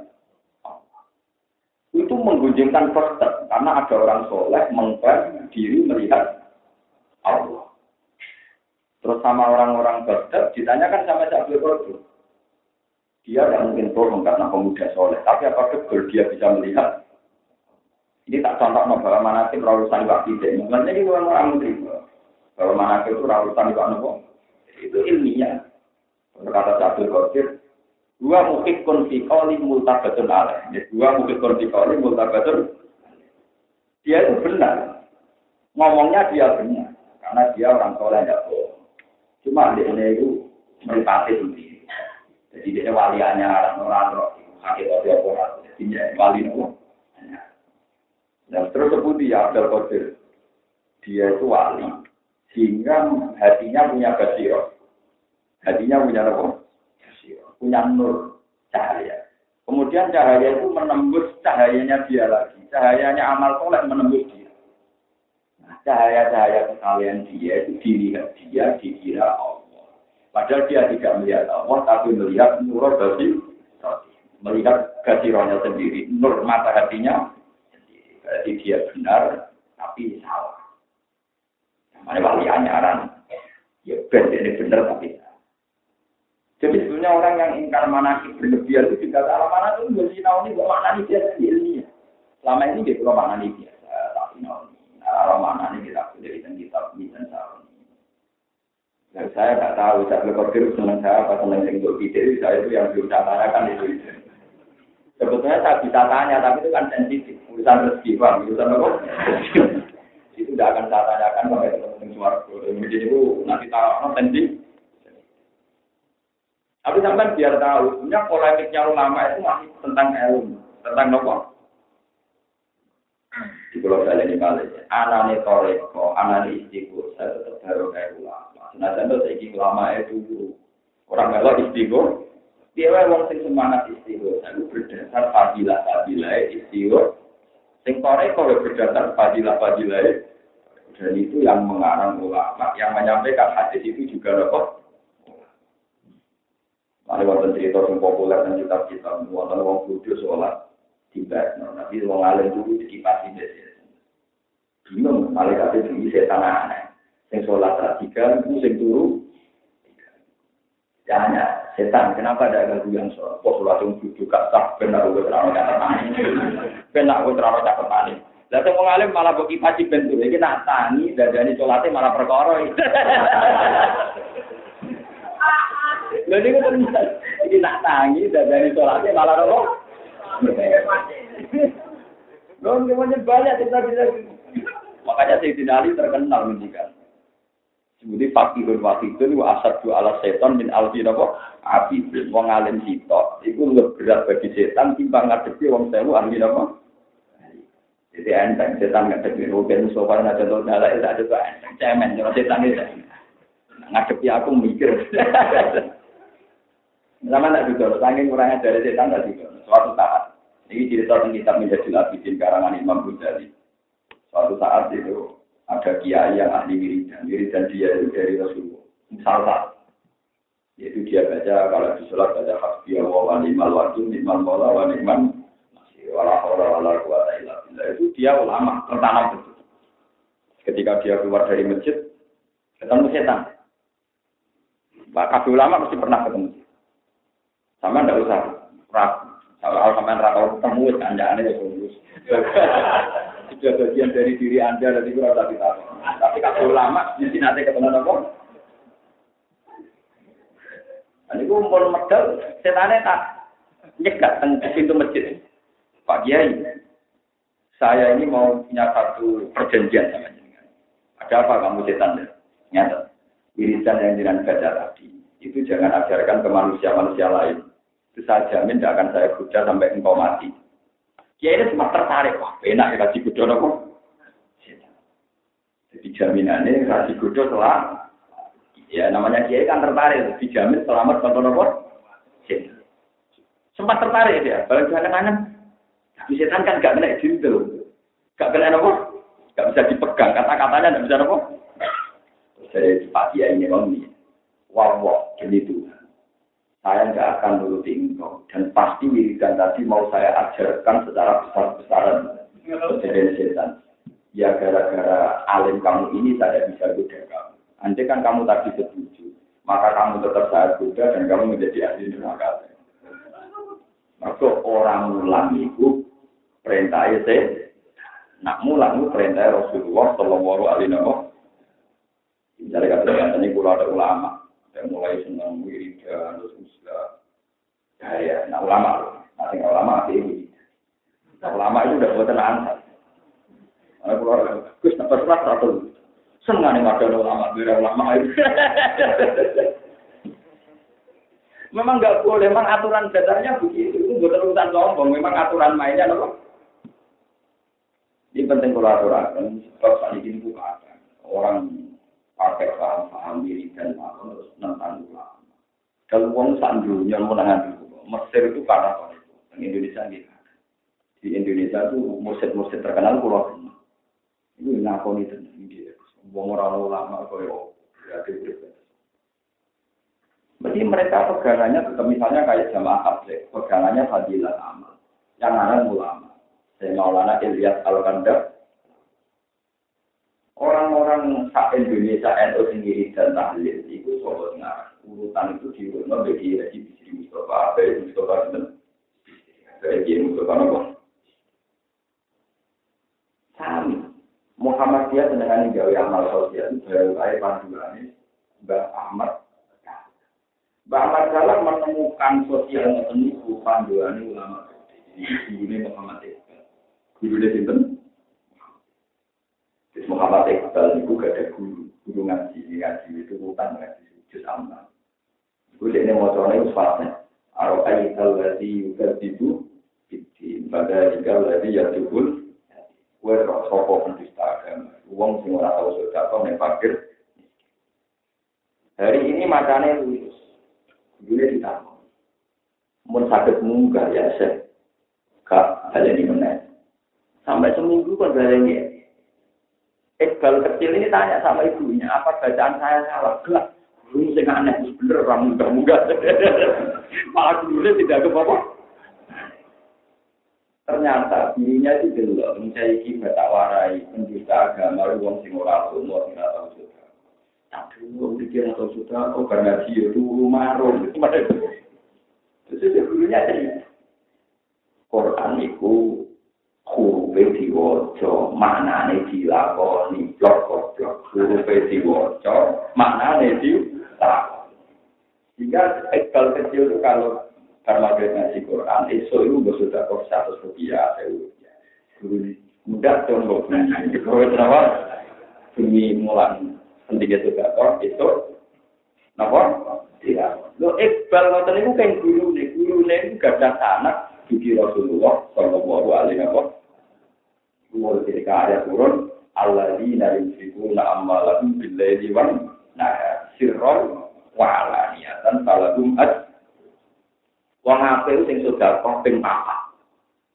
B: itu menggunjingkan perset karena ada orang soleh mengklaim diri melihat Allah. Terus sama orang-orang Baghdad ditanyakan sama Syekh Abdul Dia tidak mungkin bohong karena pemuda soleh. Tapi apa betul dia bisa melihat? Ini tak contoh no, bahwa manakib rawusan iwak tidak. Mungkin ini orang orang menerima. Bahwa manakib itu rawusan iwak nopo. Itu ilmiah. Kata Syekh Abdul Dua mukik konfikoli multabatun alaih. Dua mukik konfikoli multabatun. Dia itu benar. Ngomongnya dia benar. Karena dia orang soleh tidak bohong. Cuma dia itu meripati sendiri. Jadi dia waliannya orang-orang roh. Sakit orang orang. Jadi dia wali itu. Dan terus sebut dia Abdul Qadir. Dia itu wali. Sehingga hatinya punya basirah. Hatinya punya apa? punya nur cahaya. Kemudian cahaya itu menembus cahayanya dia lagi. Cahayanya amal soleh menembus dia. Nah, cahaya-cahaya kekalian dia itu dilihat dia dikira Allah. Padahal dia tidak melihat Allah, tapi melihat nur dari melihat gasironya sendiri, nur mata hatinya. Berarti dia benar, tapi salah. Mana wali anyaran, ya benar ini benar tapi. Jadi sebenarnya orang yang ingkar manakib berlebihan itu juga salah mana itu nggak sih tahu nih gue mana nih biasa ilmiah. Selama ini dia belum mana nih biasa, tapi nauni. Nah, mana nih kita dari dan kita bisa tahu. Dan saya nggak tahu, saya berpikir senang saya apa senang yang untuk video, saya itu yang belum tanyakan itu. Sebetulnya saya bisa tanya, tapi itu kan sensitif. Urusan rezeki, bang. Urusan apa? itu tidak akan saya tanyakan sampai ketemu suara. Jadi itu nanti taruh sensitif. Tapi sampai biar tahu, sebenarnya polemiknya ulama itu masih tentang ilmu, tentang nopo. Di pulau saya ini kali, anane toreko, anane istiqo, saya tetap baru kayak ulama. Nah, saya itu ulama itu orang kalau istiqo, dia orang sing semangat istiqo, saya berdasar fadilah fadilah istiqo. Sing toreko berdasar fadilah fadilah dan itu yang mengarang ulama, yang menyampaikan hadis itu juga nopo ada wonten cerita yang populer dan kitab-kitab wonten wong bodoh sholat tiba, tapi wong alim dulu dikipasi desa. Bingung, malaikat itu setan aneh. Yang sholat tiga, itu yang turu. Tanya, setan, kenapa ada ganggu yang sholat? Kok sholat yang gak sah, benar gue terlalu cakep tani. Benar gue terlalu cakep tani. Lalu wong alim malah bagi pasti bentuk, ini nak tani, dan sholatnya malah perkara. Jadi itu bisa. Ini nak tangi, dan dari sholatnya malah apa? Loh, semuanya banyak bisa. Makanya Sayyidina Ali terkenal menjikan. Sebuti fakihun wakidun wa asadu ala seton min alfi apa? Api wong alim sitok. Iku lebih berat bagi setan timbang ngadepi wong sewu ahli apa? Jadi enteng setan ngadepi rugen sopan aja tuh nyala itu ada tuh enteng cemen kalau setan itu ngadepi aku mikir. Sama tidak juga, saking kurangnya dari setan tidak juga. Suatu saat, ini cerita tentang kitab menjadi labidin karangan Imam Ghazali. Suatu saat itu ada kiai yang ahli wiridan, wiridan dia itu dari Rasulullah. Salah yaitu dia baca kalau di sholat baca hasbiyah wa ni'mal wakil ni'mal mola wa ni'man masih wala hawla wala quwata illa itu dia ulama tertanam betul. Ketika dia keluar dari masjid ketemu setan. Maka ulama mesti pernah ketemu. Sama ndak usah ragu. Kalau sampean ra tahu ketemu wis kandhane ya bagus. Sudah bagian dari diri Anda dan itu rasa kita. Tapi kalau lama sini nanti ketemu apa? Ini gue mau medal, setannya tak nyegat tengah pintu masjid. Pak Kiai, saya ini mau punya satu perjanjian sama jenengan. Ada apa kamu setan? Nyata. Irisan yang jenengan baca tadi, itu jangan ajarkan ke manusia-manusia lain itu saya jamin tidak akan saya goda sampai engkau mati. Ya ini cuma tertarik, wah enak ya kasih goda nopo. Jadi jaminannya kasih goda setelah ya namanya kiai kan tertarik, dijamin selamat contoh nopo. Sempat tertarik dia, balik jangan kangen. Tapi setan kan gak kena jintel, gak kena nopo, gak bisa dipegang, kata-katanya gak bisa nopo. Jadi Pak Kiai ini ini, wah wah, jadi Tuhan saya nggak akan nuruti engkau. Dan pasti wiridan tadi mau saya ajarkan secara besar-besaran dari setan. Ya gara-gara alim kamu ini saya bisa goda kamu. Andai kan kamu tadi setuju, maka kamu tetap saya goda dan kamu menjadi ahli neraka. Maka orang mulang itu perintah itu, nak mulang itu perintah Rasulullah Shallallahu Alaihi Wasallam. Jadi kata ini kalau ada ulama, yang mulai senang wiridan, terus uslah. Ya, ya, nah ulama, nanti ulama ini. Nah, ulama itu udah buat tenang. Nah, kalau Gus tak pernah satu. Senang nih ada ulama, biar ulama itu. Memang nggak boleh, memang aturan dasarnya begitu. Itu bukan urusan sombong, memang aturan mainnya loh. Ini penting kalau aturan, sebab saat ini bukan orang pakai paham-paham diri dan makhluk terus tentang ulama. Kalau uang sandunya dulu, Mesir itu karena itu? Di Indonesia gitu. Di Indonesia itu musik-musik terkenal pulau Iku ngakoni tenan iki. Wong ora ulama koyo berarti berarti. Berarti mereka pegangannya tetap misalnya kayak jamaah tabligh, pegangannya fadilah amal. Yang ada ulama. Saya Maulana Ilyas Al-Kandar. Orang-orang sak Indonesia NU sendiri dan tahlil itu sobat ngarang. Urutan itu diurut bagi Haji Bisri Mustafa, Haji Mustafa dan Haji Mustafa Nopo. Sami. Muhammadiyah dengan gawe amal sosial baru air panduannya Mbak Ahmad Mbak Ahmad Salah menemukan sosial niku panduane ulama gede. Gurune Muhammad Iqbal. Terus Muhammad Iqbal niku gak ada guru, guru ngaji, ngaji itu bukan ngaji juz amal. Iku dene mocone wis fasih. Aro ayatal ladzi yukadzibu fitin. Pada jika ladzi yatubul Kue roh sopo pendusta agama. Uang sing ora tau sedekah nek fakir. Hari ini matanya lulus. Dulu ditanggung. Mun sakit munggah ya se. Kak, ada di mana? Sampai seminggu kan ini. Iqbal kecil ini tanya sama ibunya, apa bacaan saya salah? Enggak. Guru sing aneh, bener orang munggah-munggah. Malah dulu tidak ke apa ternyata dirinya itu delok mencari kibat warai pendusta agama wong sing ora umur ora tau sudah tapi wong pikir atau sudah oh karena dia dulu marung terus dulunya cerita Quran itu diwaca maknane dilakoni blok blok huruf diwaca maknane dilakoni sehingga ekal kecil itu kalau dia ngaji Quran, itu itu sudah kok satu rupiah, saya Guru mudah dong gue ngaji. Kalau kenapa? Demi mulan sedikit juga kok itu, kenapa? Tidak. Lo Iqbal ngoten itu kan guru nih, guru nih itu gak ada anak di Rasulullah Shallallahu Alaihi Wasallam. Guru ketika ayat turun, Allah di narim fiku na amalahum billahi wan nah sirron wa alaniatan falahum ad Wong apik sing sedekah ping papat.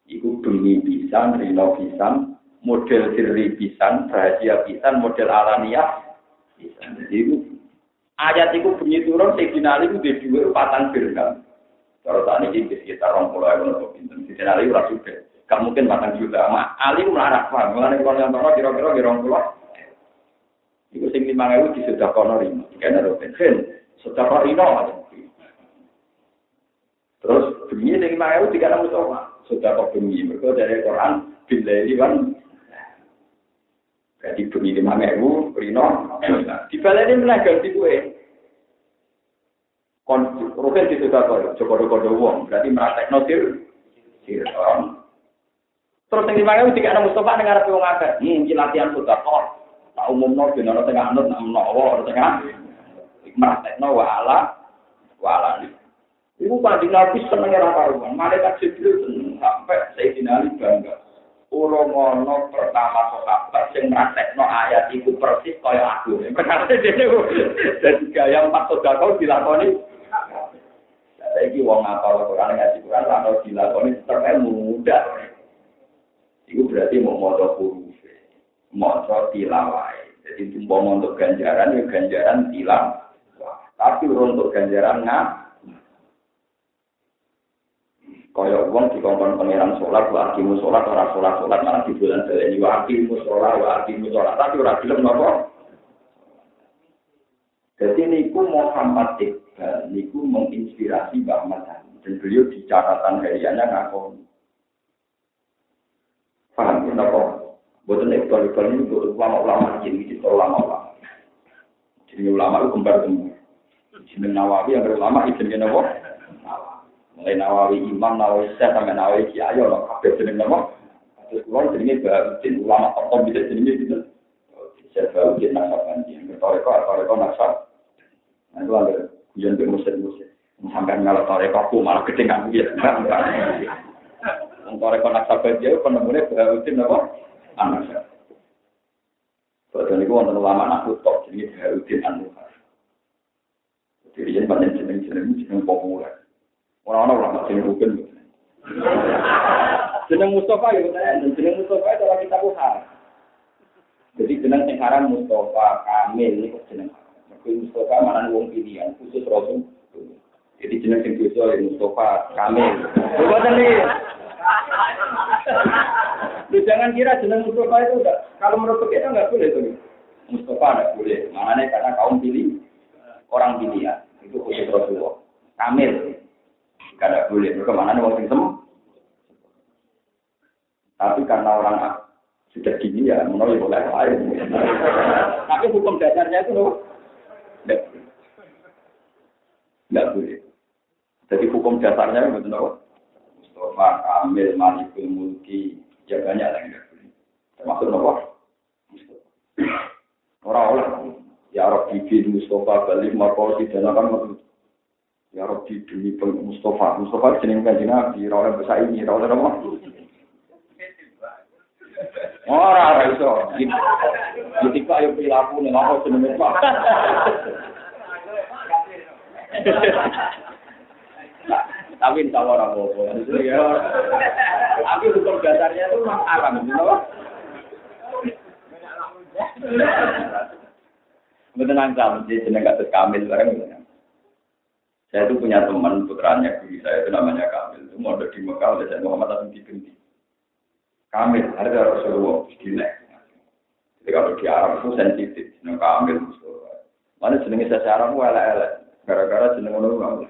B: Iku demi pisan, rino pisan, model sirri pisan, rahasia pisan, model alania pisan. Jadi ayat itu bunyi turun sing dinali ku di dua patang dirham. Kalau tadi ini sekitar pinter, di sini Ali ora juga. Gak mungkin patang juta. Ma Ali melarang. Mengenai kalau yang tahu kira-kira di orang pulau. Iku sing lima ewu di sudah kono lima. Karena Robin Hen, sudah Terus bunyi yang lima ewu tiga enam Mustafa. Sudah kok bunyi. Mereka dari Quran bila kan. Jadi bunyi lima ewu, Rino. Di balik ini mana ganti gue. Rukin di sudah kok. Joko joko uang. Berarti merasa notir. Terus yang lima ewu tiga enam Mustafa dengar tuh ngakak. Hmm, latihan sudah kok. Tak umum nol di nol tengah nol, nol nol tengah. Merasa nol wala, wala nih. Ibu kanjeng Nabi seneng ora karuan. Malaikat Jibril seneng sampai Sayyidina Ali bangga. Urung ono pertama sahabat sing praktekno ayat iku persis kaya aku. Berarti dene dadi gaya empat sedekah dilakoni. Saiki wong apal Quran ngaji Quran ra ono dilakoni tetep mudah. Iku berarti mau maca huruf. Maca tilawah. Jadi tumpah untuk ganjaran ya ganjaran tilam. Tapi untuk ganjaran ngap Kaya uang di kongkong pangeran sholat, wa akimu sholat, ora sholat, sholat, malah di bulan baleni, wa akimu sholat, wa akimu sholat, tapi ora gelem nopo. Jadi niku Muhammad Iqbal, niku menginspirasi Mbah Ahmad dan beliau di catatan hariannya ngakon. Paham ya nopo? Buatan Iqbal Iqbal ini untuk ulama-ulama jadi itu ulama-ulama. Jadi ulama itu kembar kembar. Jadi Nawawi yang berulama itu nopo? Mulai Nawawi Imam, Nawawi Syekh, sampai Nawawi Kiai, orang kabeh jeneng nama. Terus kulon jenenge Bahuddin, ulama top bisa jenenge gitu. Syekh Bahuddin Nasabandi, bertoreko, toreko nasab. Nah itu ada kuyon be musid-musid. Sampai ngalah toreko, aku malah gede gitu. Toreko Nasabandi, penemunya Bahuddin apa? Anak Badan itu wonten ulama aku top, jadi Bahuddin An-Nuhar. Jadi yang banyak jeneng-jeneng, jeneng populer. Orang-orang ulama jeneng rukun. Jeneng Mustafa ya jeneng Mustafa itu kita buhar. Jadi jeneng sing Mustafa Kamil ini kok jeneng. Mergo Mustafa mana wong pilihan khusus Rasul. Jadi jeneng sing dosa ya Mustafa Kamil. Boten nih. Lu jangan kira jeneng Mustafa itu enggak. Kalau menurut kita enggak boleh tuh. Mustafa enggak boleh. Makanya karena kaum pilih orang pilihan itu khusus Rasulullah. Kamil. Enggak boleh. Mereka mana wong sing Tapi karena orang sudah gini ya, menurut boleh lain. Tapi hukum dasarnya itu loh, nggak boleh. Jadi hukum dasarnya itu loh, Mustafa Kamil Malikul Mulki, ya banyak yang nggak boleh. Termasuk nopo. Orang-orang, ya Rabbi bin Mustafa balik markosi dan akan Ya Rabbi demi Mustafa, Mustafa jeneng kanjeng Nabi, rawat besar ini, rawat apa? Ora ora iso. Kok ayo perilaku ning apa jenenge Pak. Tapi insya Allah orang bobo. Tapi hukum dasarnya itu memang alam, gitu Betul nangkal, jadi jeneng kasus Kamil bareng gitu. Saya itu punya teman putranya guru saya itu namanya Kamil. Itu mau di Mekah oleh saya Muhammad Asim Binti. Kamil, harga Rasulullah, gila. Jadi kalau di Arab itu sensitif, jeneng Kamil, Mana jenenge saya Arab elek-elek. Gara-gara jeneng nggak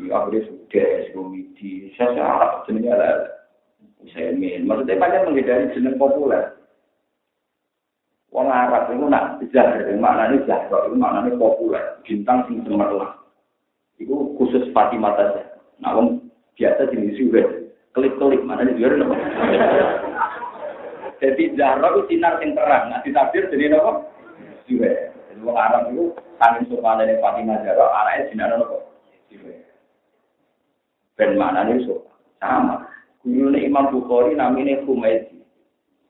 B: Di akhirnya sudah, komedi, saya Arab jenenge elek-elek. Usaimin, maksudnya banyak menghindari jeneng populer. Wong Arab itu nak zahir, maknanya zahir, itu maknanya populer, bintang sing cemerlang. Itu khusus Fatimah saja. Nah, wong biasa jenis juga klik-klik mana nih biar nopo. Jadi Zahra itu sinar yang terang, nah ditabir jadi nopo. Juga. Jadi orang Arab itu tangin sopan dari Fatimah Zahra, anaknya sinar nopo. Ben mana nih sopan sama. Guru Imam Bukhari namanya Humaydi.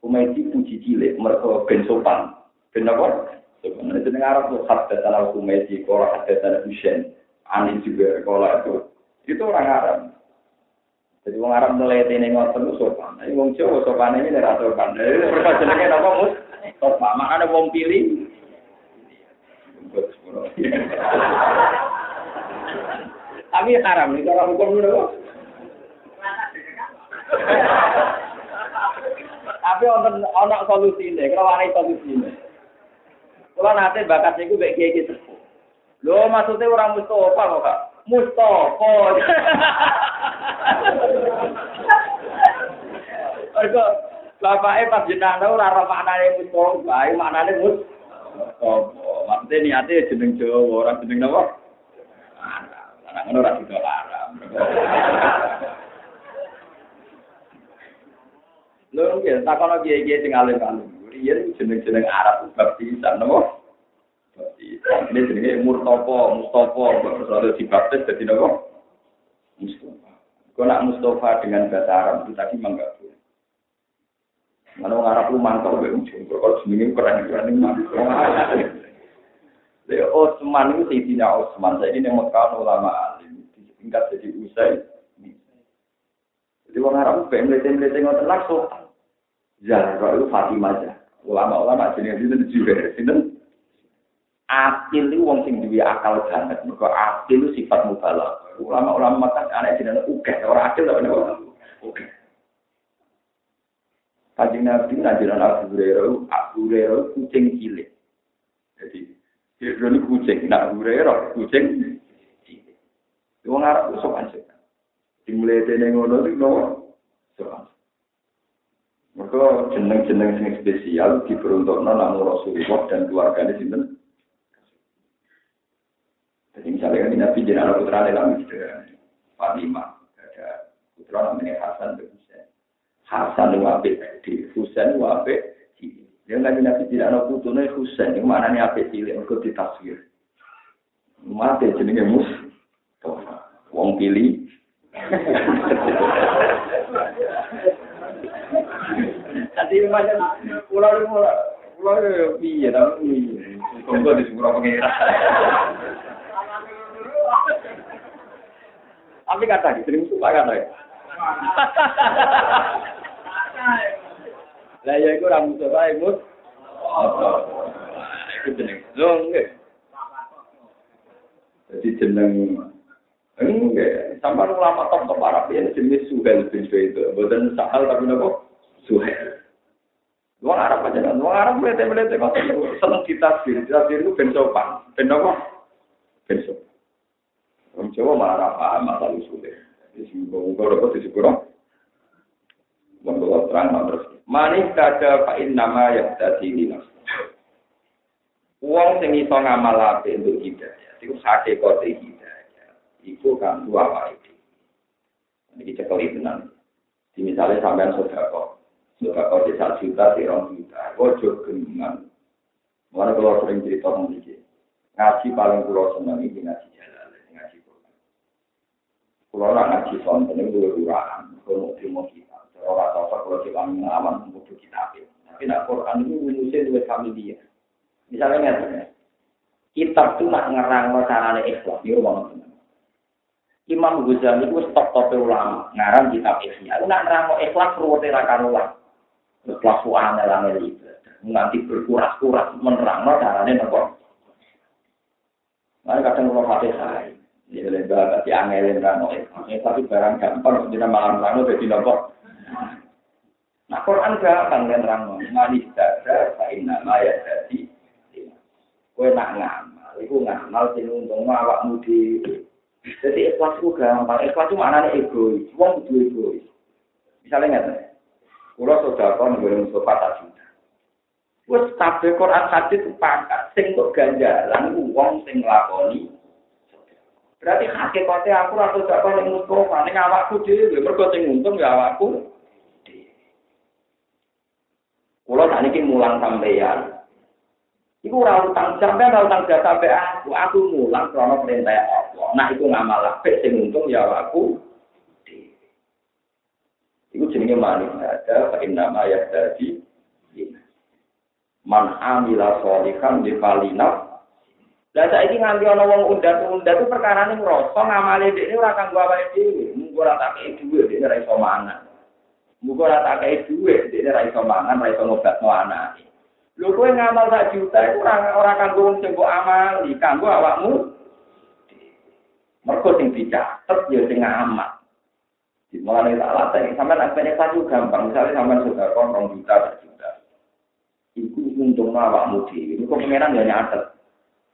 B: Humaydi puji cilik, mereka ben sopan. Ben apa? Sebenarnya jeneng Arab tuh hatta tanah Humaydi, kalau hatta tanah Hussein, Ani juga kalau itu. Itu orang Arab. Jadi wong Arab neliti ning ngoten ku sopan. Nek wong Jawa sopan iki ora sopan. Jadi perkara jenenge napa mus? Sopan. Makane wong pilih Tapi haram nih cara hukum itu. Tapi ono ono solusine, kalau ana solusine. Kalau nanti bakat itu baik kayak gitu. Lo maksudnya orang Mustafa kok kak? Mustafa. Mergo bapake pas jenenge ora ora maknane Mustafa, bae maknane Mustafa. Maksudnya niatnya jeneng Jawa, ora jeneng napa? nah ngono ora sida larang. Lho ngene takono piye-piye sing alim kan. Iye jeneng-jeneng Arab bab pisan nopo? Dadi ini jenenge Murtopo, Mustofa, kok dibaptis dadi nopo? Mustofa. Kok nak Mustofa dengan bahasa Arab itu tadi mangga. Mana orang Arab lu mantap, gue ujung. Kalau jenenge keren, keren, mantap. Leo Osman itu Sayyidina Osman. Saya ini Mekah ulama alim. Tingkat jadi usai. Jadi orang Arab pengen melete-melete ngotot langsung. Zahra itu Fatimah aja. Ulama-ulama jenis itu juga. Sinten? Akil itu wong sing duwe akal banget. Mergo akil itu sifat mubalak. Ulama-ulama kan aneh jenenge uga, ora akil tapi ora uga. Kanjeng Nabi ngajaran Abu Hurairah, Abu Hurairah kucing cilik. Jadi, ini kucing, nah Hurairah kucing. Wong Arab itu sopan sih. Dimulai dari ngono itu nopo sopan. Mereka jeneng-jeneng sing spesial diperuntukkan namun Rasulullah dan keluarganya sinten jadi misalnya kan Nabi anak putra dalam sederhana. Fatimah ada putra namanya Hasan dan Husain. Hasan apa? Di Husain apa? Dia nggak Nabi tidak anak putranya Husain. Itu mana nih apa cilik? Mereka ditaswir. Mati jenenge mus. Wong pilih. Nanti macam pulau pulau pulau piye tapi tunggu di sebuah pengira. Tapi kata gitu, sering suka kata ya. Lah ya itu ramu coba ibu.
A: Itu jeneng. Lho nggih. Jadi jeneng Enggak, sampai ulama top top Arab ya jenis Suhel bin itu, bukan Sahal tapi nopo Suhel. Wong Arab aja kan, wong Arab melete melete kok seneng ditasbir, ditasbir itu ben sopan, ben nopo, ben sopan. Wong Jawa malah paham masalah usulnya. Jadi semoga dapat disepuro. Wong terang terus. Manis kada fa nama yang tadi ini Wong sing iso ngamal apik untuk hidayah, iku hakikate hidayah. Iku kan dua wae. Ini cekeli tenan. Di misalnya sampean sodako, sodako di satu juta, di rong juta, ojo geningan. Mana kalau sering cerita ngomong ngaji paling pulau seneng ini ngaji jalan, ngaji Quran. Pulau ngaji sonten itu lurahan, kalau mau kita, orang tahu kalau kita ngalaman butuh kita Tapi nak Quran itu menulisnya dua familia. Misalnya ngerti kitab itu nak ngerang carane ikhlas, itu rumah Imam Ghazali itu stop top ulama, ngarang kitab ikhlas. Aku nak ngerang ikhlas ruwete ra karuan. Ikhlas suane lah Nanti berkuras-kuras menerang carane nopo. Nah, kadang kalau hati saya, ya lebar, tapi angelin rano tapi barang gampang, jadi malam rano jadi nopo. Nah, Quran gampang kan rano, manis dada, kain nama ya jadi. Kue nak ngamal, itu ngamal sing untung awakmu di. Jadi ikhlas itu gampang. Ikhlas itu maknanya egois. Wong itu egois. Misalnya nggak Kulo sudah kau nggak Mustafa tak juta. Wes kabeh Quran hadis sepakat sing kok ganjalan wong sing lakoni. Berarti hakikatnya aku rasa tidak kau ning Mustafa ning awakku dhewe mergo sing untung ya awakku. Kulo tak niki mulang sampeyan. Iku ora utang sampean ora utang jasa sampe aku, aku mulang krono perintah Allah. Nah iku ngamal apik sing untung ya aku. Iku jenenge manis ada pakai nama ya tadi. Man amila sholihan di falina. Lah saiki nganti ana wong undat-undat itu perkara ning ngrasa ngamale dhekne ora kanggo awake dhewe, mung ora tak dhuwit dhekne ora iso mangan. Tak kei dhuwit dhekne ora iso mangan, ora iso ngobatno anake. Lho kowe ngamal sak juta iku ora ora kanggo wong sing mbok amali, kanggo awakmu. Mergo sing dicatet ya sing ngamal. Mulane tak latih, sampean aspek satu gampang, misalnya sampean sudah kon rong juta sak juta. Iku untung awakmu dhewe. Iku pengenan ya nyatet.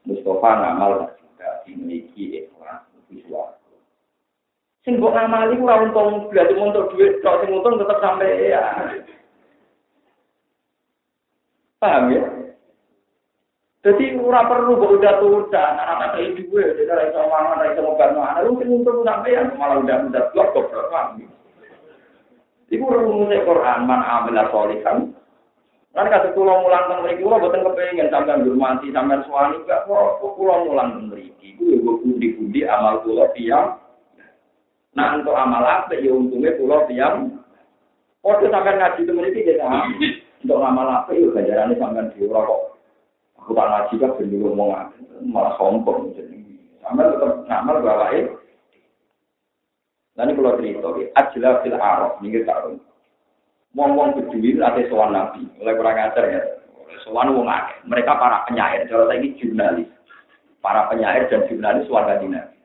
A: Mustafa ngamal sak juta dimiliki ikhlas visual. Sing mbok ngamali ora untung berarti untuk duit, kok sing untung tetep sampai ya. Paham ya? Jadi ora perlu kok udah tunda, anak kayak gue, jadi ora iso mangan, ora iso ngobat anak lu sing untung sampean malah udah udah blok kok paham. Iku rumusnya Quran man amila sholihan. Kan kata kula mulang teng mriki kula boten kepengin sampean hormati sampean suami gak kok kula mulang teng mriki. Iku yo pundi-pundi amal kula tiyang. Nah untuk amal apa ya untungnya kula tiyang. Kok sampean ngaji teng mriki ya untuk ngamal apa itu ganjarannya sampai di kok. Aku tak ngaji kan ben ngomong malah sombong jadi. Sampai tetap ngamal bawa itu. Nanti kalau cerita, ajalah fil araf, ini tahun. Ngomong berdua ada soal nabi, oleh kurang ajar ya. Soal wong akeh. Mereka para penyair, kalau saya ini jurnalis. Para penyair dan jurnalis warga nabi.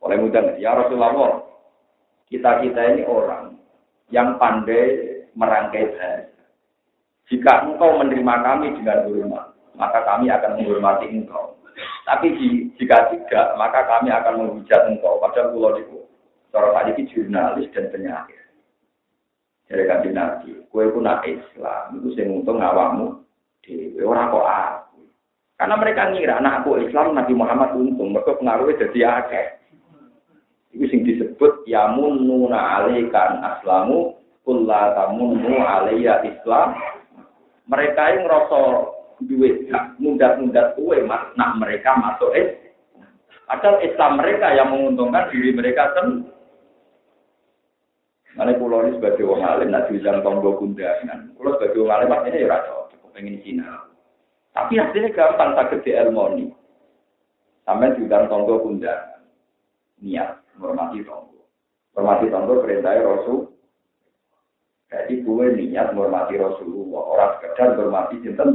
A: Oleh mudah, ya Rasulullah, kita-kita ini orang yang pandai merangkai bahasa. Jika engkau menerima kami dengan hormat, maka kami akan menghormati engkau. Tapi jika tidak, maka kami akan menghujat engkau. Padahal pulau itu, cara tadi ini jurnalis dan penyair. Jadi kan nabi, kue pun nak Islam, itu sing untung ngawamu di orang kok aku. Karena mereka ngira anak aku Islam Nabi Muhammad untung, mereka pengaruhnya jadi akeh. Itu sing disebut yamun nuna alikan aslamu kulla tamunnu alaiya islam mereka yang ngerasa duit mundat-mundat kue mas, nah mereka masuk es. Padahal Islam mereka yang menguntungkan diri mereka sendiri. Mana pulau ini sebagai orang alim, nak diulang tonggo kundangan. Pulau sebagai orang alim, artinya ya rasa, cukup pengen Cina. Tapi hasilnya gampang, tak gede ilmoni. Sampai diulang tonggo kundangan. Niat, menghormati tonggo. Menghormati tonggo perintahnya Rasul. Jadi gue niat menghormati Rasulullah, orang sekedar menghormati sinten.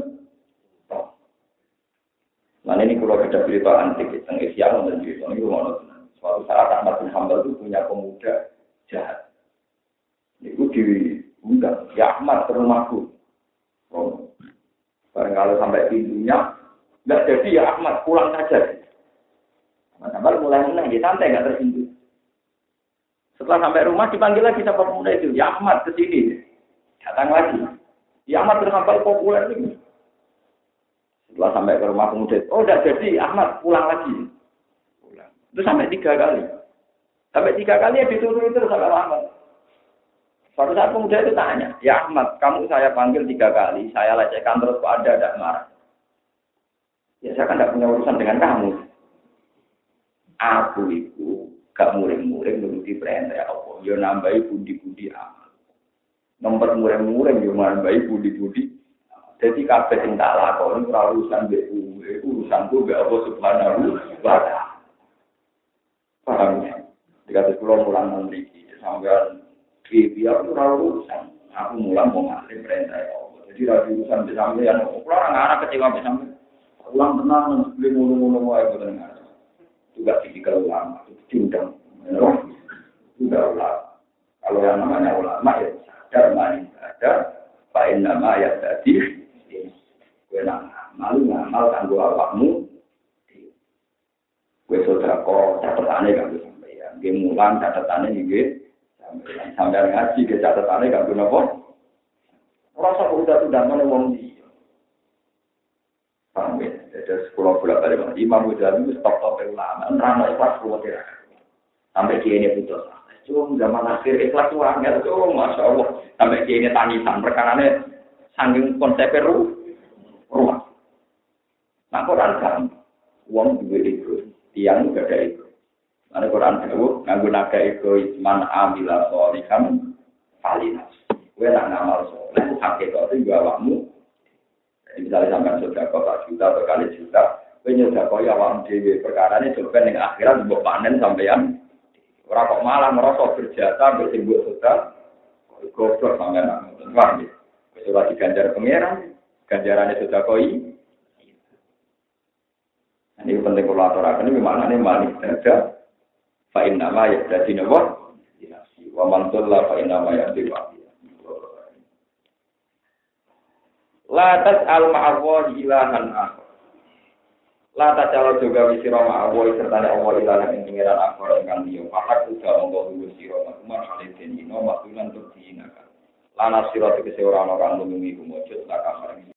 A: Nah ini kalau ada cerita antik, tentang Isya, dan cerita ini mau Suatu saat Ahmad bin Hambal itu punya pemuda jahat. Itu diundang, ya Ahmad ke rumahku. Barang kalau sampai pintunya, nggak jadi ya Ahmad, pulang saja. Ahmad Hambal mulai menang, dia santai, nggak tersinggung. Setelah sampai rumah dipanggil lagi sama pemuda itu, ya Ahmad ke sini. Datang lagi. Ya Ahmad Hambal populer ini. Setelah sampai ke rumah pemuda itu, oh udah jadi Ahmad pulang lagi. Itu sampai tiga kali. Sampai tiga kali ya dituruh itu sampai Ahmad. Suatu saat pemuda itu tanya, ya Ahmad, kamu saya panggil tiga kali, saya lecehkan terus kok ada ada marah. Ya saya kan tidak punya urusan dengan kamu. Aku itu gak muring-muring menuruti perintah ya Allah. Ya nambahi budi-budi amal. Nomor muring-muring ya nambahi budi-budi. Jadi kabeh sing tak lakoni ora urusan mbek kowe, urusanku mbek Allah Subhanahu wa taala. Paham ya? Dikata pulang memiliki sampai di biar itu urusan. Aku mulang mau ngasih perintah Allah. Jadi rapi urusan yang pulang anak kecewa di sampai. Pulang tenang, beli mulu-mulu wae ngarep. Juga tipikal ulama, diundang. Juga ulama. Kalau yang namanya ulama ya sadar mani sadar, pain nama ya tadi. Gue malu ngamal kanggo awakmu. Gue saudara kok catatannya kanggo sampeyan. Gue mulang catatannya gue sampai ngaji ke catatannya gak guna apa rasa udah sudah mana wong di paham ya jadi sekolah bola balik imam Ghazali itu stop stop ulama rana ikhlas keluar kira sampai dia ini putus. Cung zaman akhir ikhlas tuh angel. Tuh masya Allah. Sampai dia ini tangisan. Perkara ini sangking konsep rumah nah Quran kan uang juga itu tiang juga ada itu Mana Quran itu nganggo naga itu man amila solihan falinas. Kue nak ngamal soleh, hakikat itu juga awakmu. Misalnya sampai sudah kau tak juta berkali juta, kue nyudah kau ya awakmu dewi perkara ini coba yang akhirat buat panen sampean. Orang kok malah merasa berjata bersimbol sudah, goblok sampai nak paham ya. Sudah diganjar pangeran, ganjarannya sudah koi. Ini penting kalau aturakan ini mana nih manis saja. fa inna ma yadati nawa wa man dhalla fa inna ma yadati La tas'al ma'allahi ilahan akhar. La tas'al juga wisira ma'allahi serta Allah ilahan yang pengiran akhar ingkang liya. Fakat uga monggo dulu sira makumar halidin ino maktunan tur diinakan. Lana sira tegese ora ana kang nulungi kumujud laka